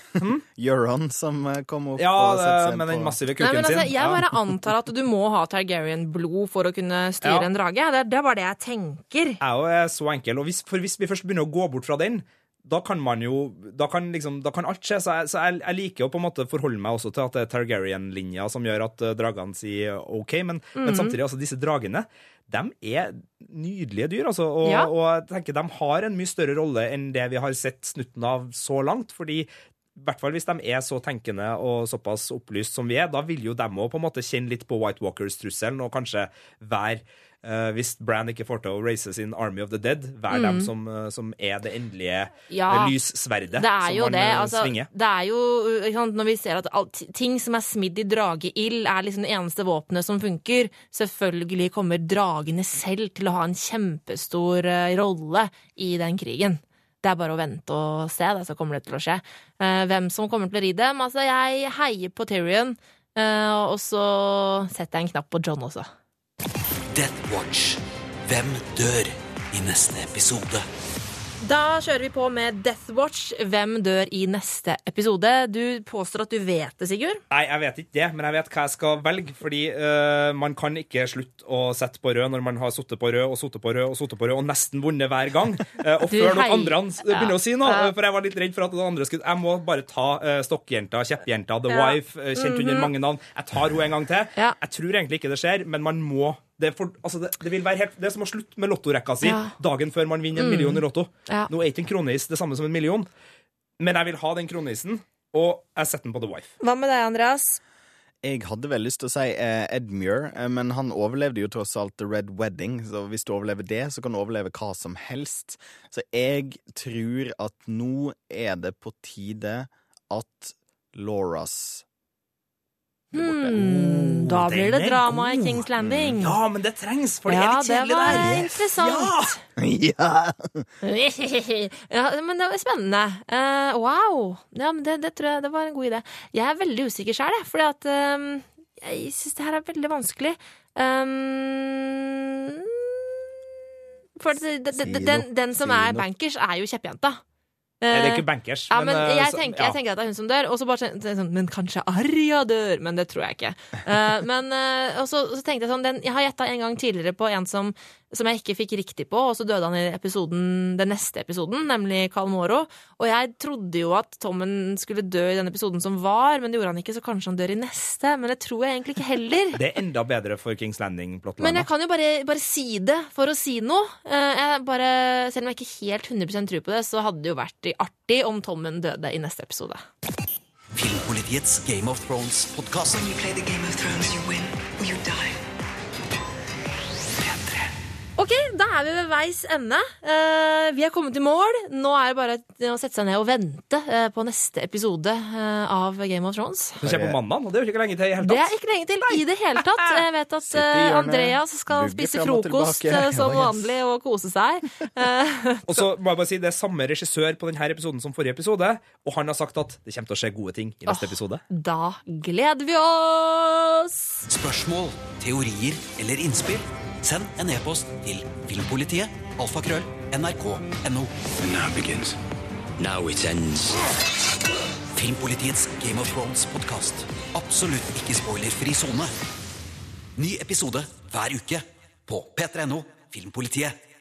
*laughs* Euron som eh, kom opp Ja, og setter det, seg med den massive massive Nei, men altså, sin. jeg bare antar at du må ha Targaryen-blod for å kunne styre Ja. en drage. Det, det er bare det jeg tenker. Jeg òg er så enkel. Og hvis, for hvis vi først begynner å gå bort fra den, da kan man jo Da kan, liksom, da kan alt skje. Så, jeg, så jeg, jeg liker å på en måte forholde meg også til at det er Targaryen-linja som gjør at eh, dragene sier OK, men, Mhm. men samtidig, altså disse dragene de er nydelige dyr, altså. Og, Ja. og jeg tenker de har en mye større rolle enn det vi har sett snutten av så langt. fordi i hvert fall hvis de er så tenkende og såpass opplyst som vi er, da vil jo de òg kjenne litt på White Walkers-trusselen og kanskje være eh, hvis Bran ikke får til å raise sin Army of the Dead, være dem som, eh, som er det endelige Mm. Ja, lyssverdet Det er som jo det. eh, Altså, svinger. det er jo sant, Når vi ser at alt, ting som er smidd i drageild, er liksom det eneste våpenet som funker. Selvfølgelig kommer dragene selv til å ha en kjempestor uh, rolle i den krigen. Det er bare å vente og se, det, så kommer det til å skje. Uh, hvem som kommer til å ri dem? Altså, jeg heier på Tyrion, og så setter jeg en knapp på John også. Death Watch. Hvem dør i neste episode? Da kjører vi på med Death Watch. Hvem dør i neste episode? Du påstår at du vet det, Sigurd. Nei, jeg vet ikke det, men jeg vet hva jeg skal velge. Fordi uh, man kan ikke slutte å sette på rød når man har sittet på rød og sittet på rød og sittet på rød og nesten vunnet hver gang. Uh, *laughs* og Du før noen andre begynner begynner å si noe, Ja. for jeg var litt redd for at noen andre skulle Jeg må bare ta uh, stokkjenta, kjeppjenta, The Ja. Wife, kjent under mange navn. Jeg tar henne en gang til. Ja. Jeg tror egentlig ikke det skjer, men man må det for, altså det, det vil være helt, det er som å slutte med lottorekka si Ja. dagen før man vinner en million i Lotto. Ja. Nå er ikke en kroneis det samme som en million, men jeg vil ha den kroneisen, og jeg setter den på The Wife. Hva med deg, Andreas? Jeg hadde vel lyst til å si eh, Edmure, eh, men han overlevde jo tross alt The Red Wedding, så hvis du overlever det, så kan du overleve hva som helst. Så jeg tror at nå er det på tide at Lauras borte. Hmm, da blir det drama i. Kings Landing. Ja, men det trengs, for det Ja, er litt det var der. interessant. ja! *laughs* ja, men det var spennende. Uh, wow. Ja, men det, det tror jeg det var en god idé. Jeg er veldig usikker sjøl, jeg, fordi at um, jeg syns det her er veldig vanskelig. Um, for det, det, den, den som er bankers, er jo kjempejenta. Det er Eh, ikke bankers. Ja, men men jeg så- tenker, jeg tenker at det er hun som dør, og så bare sånn Men kanskje Arja dør? Men det tror jeg ikke. Eh, men eh, Og så, så tenkte jeg sånn den, Jeg har gjetta en gang tidligere på en som, som jeg ikke fikk riktig på, og så døde han i episoden, den neste episoden, nemlig Carl Moro. Og jeg trodde jo at Tommen skulle dø i den episoden som var, men det gjorde han ikke, så kanskje han dør i neste. Men det tror jeg egentlig ikke heller. Det er enda bedre for Kings Landing. Men jeg kan jo bare, bare si det for å si noe. Eh, Jeg bare, selv om jeg ikke helt 100% tror på det, så hadde det jo vært artig om Tommen døde i neste episode. Filmpolitiets Game of Thrones-podkast. When you play the Game of Thrones, you win or you die. Ok, da er vi ved veis ende. Eh, vi er kommet i mål. Nå er det bare å sette seg ned og vente eh, på neste episode eh, av Game of Thrones. Det kommer på mandag, og det er jo ikke lenge til i hele Det er ikke lenge til i det hele tatt. *laughs* Jeg vet at Andreas skal spise frokost som vanlig og kose seg. Eh, *laughs* Og så må jeg bare si Det er samme regissør på denne episoden som forrige episode, og han har sagt at det kommer til å skje gode ting i neste oh, episode. Da gleder vi oss! Spørsmål, teorier eller innspill? Send en e-post til filmpolitiet alfakrøll nrk.no. And now begins. Now it ends. Filmpolitiets Game of Thrones-podkast. Absolutt ikke spoilerfri sone. Ny episode hver uke på p3.no Filmpolitiet.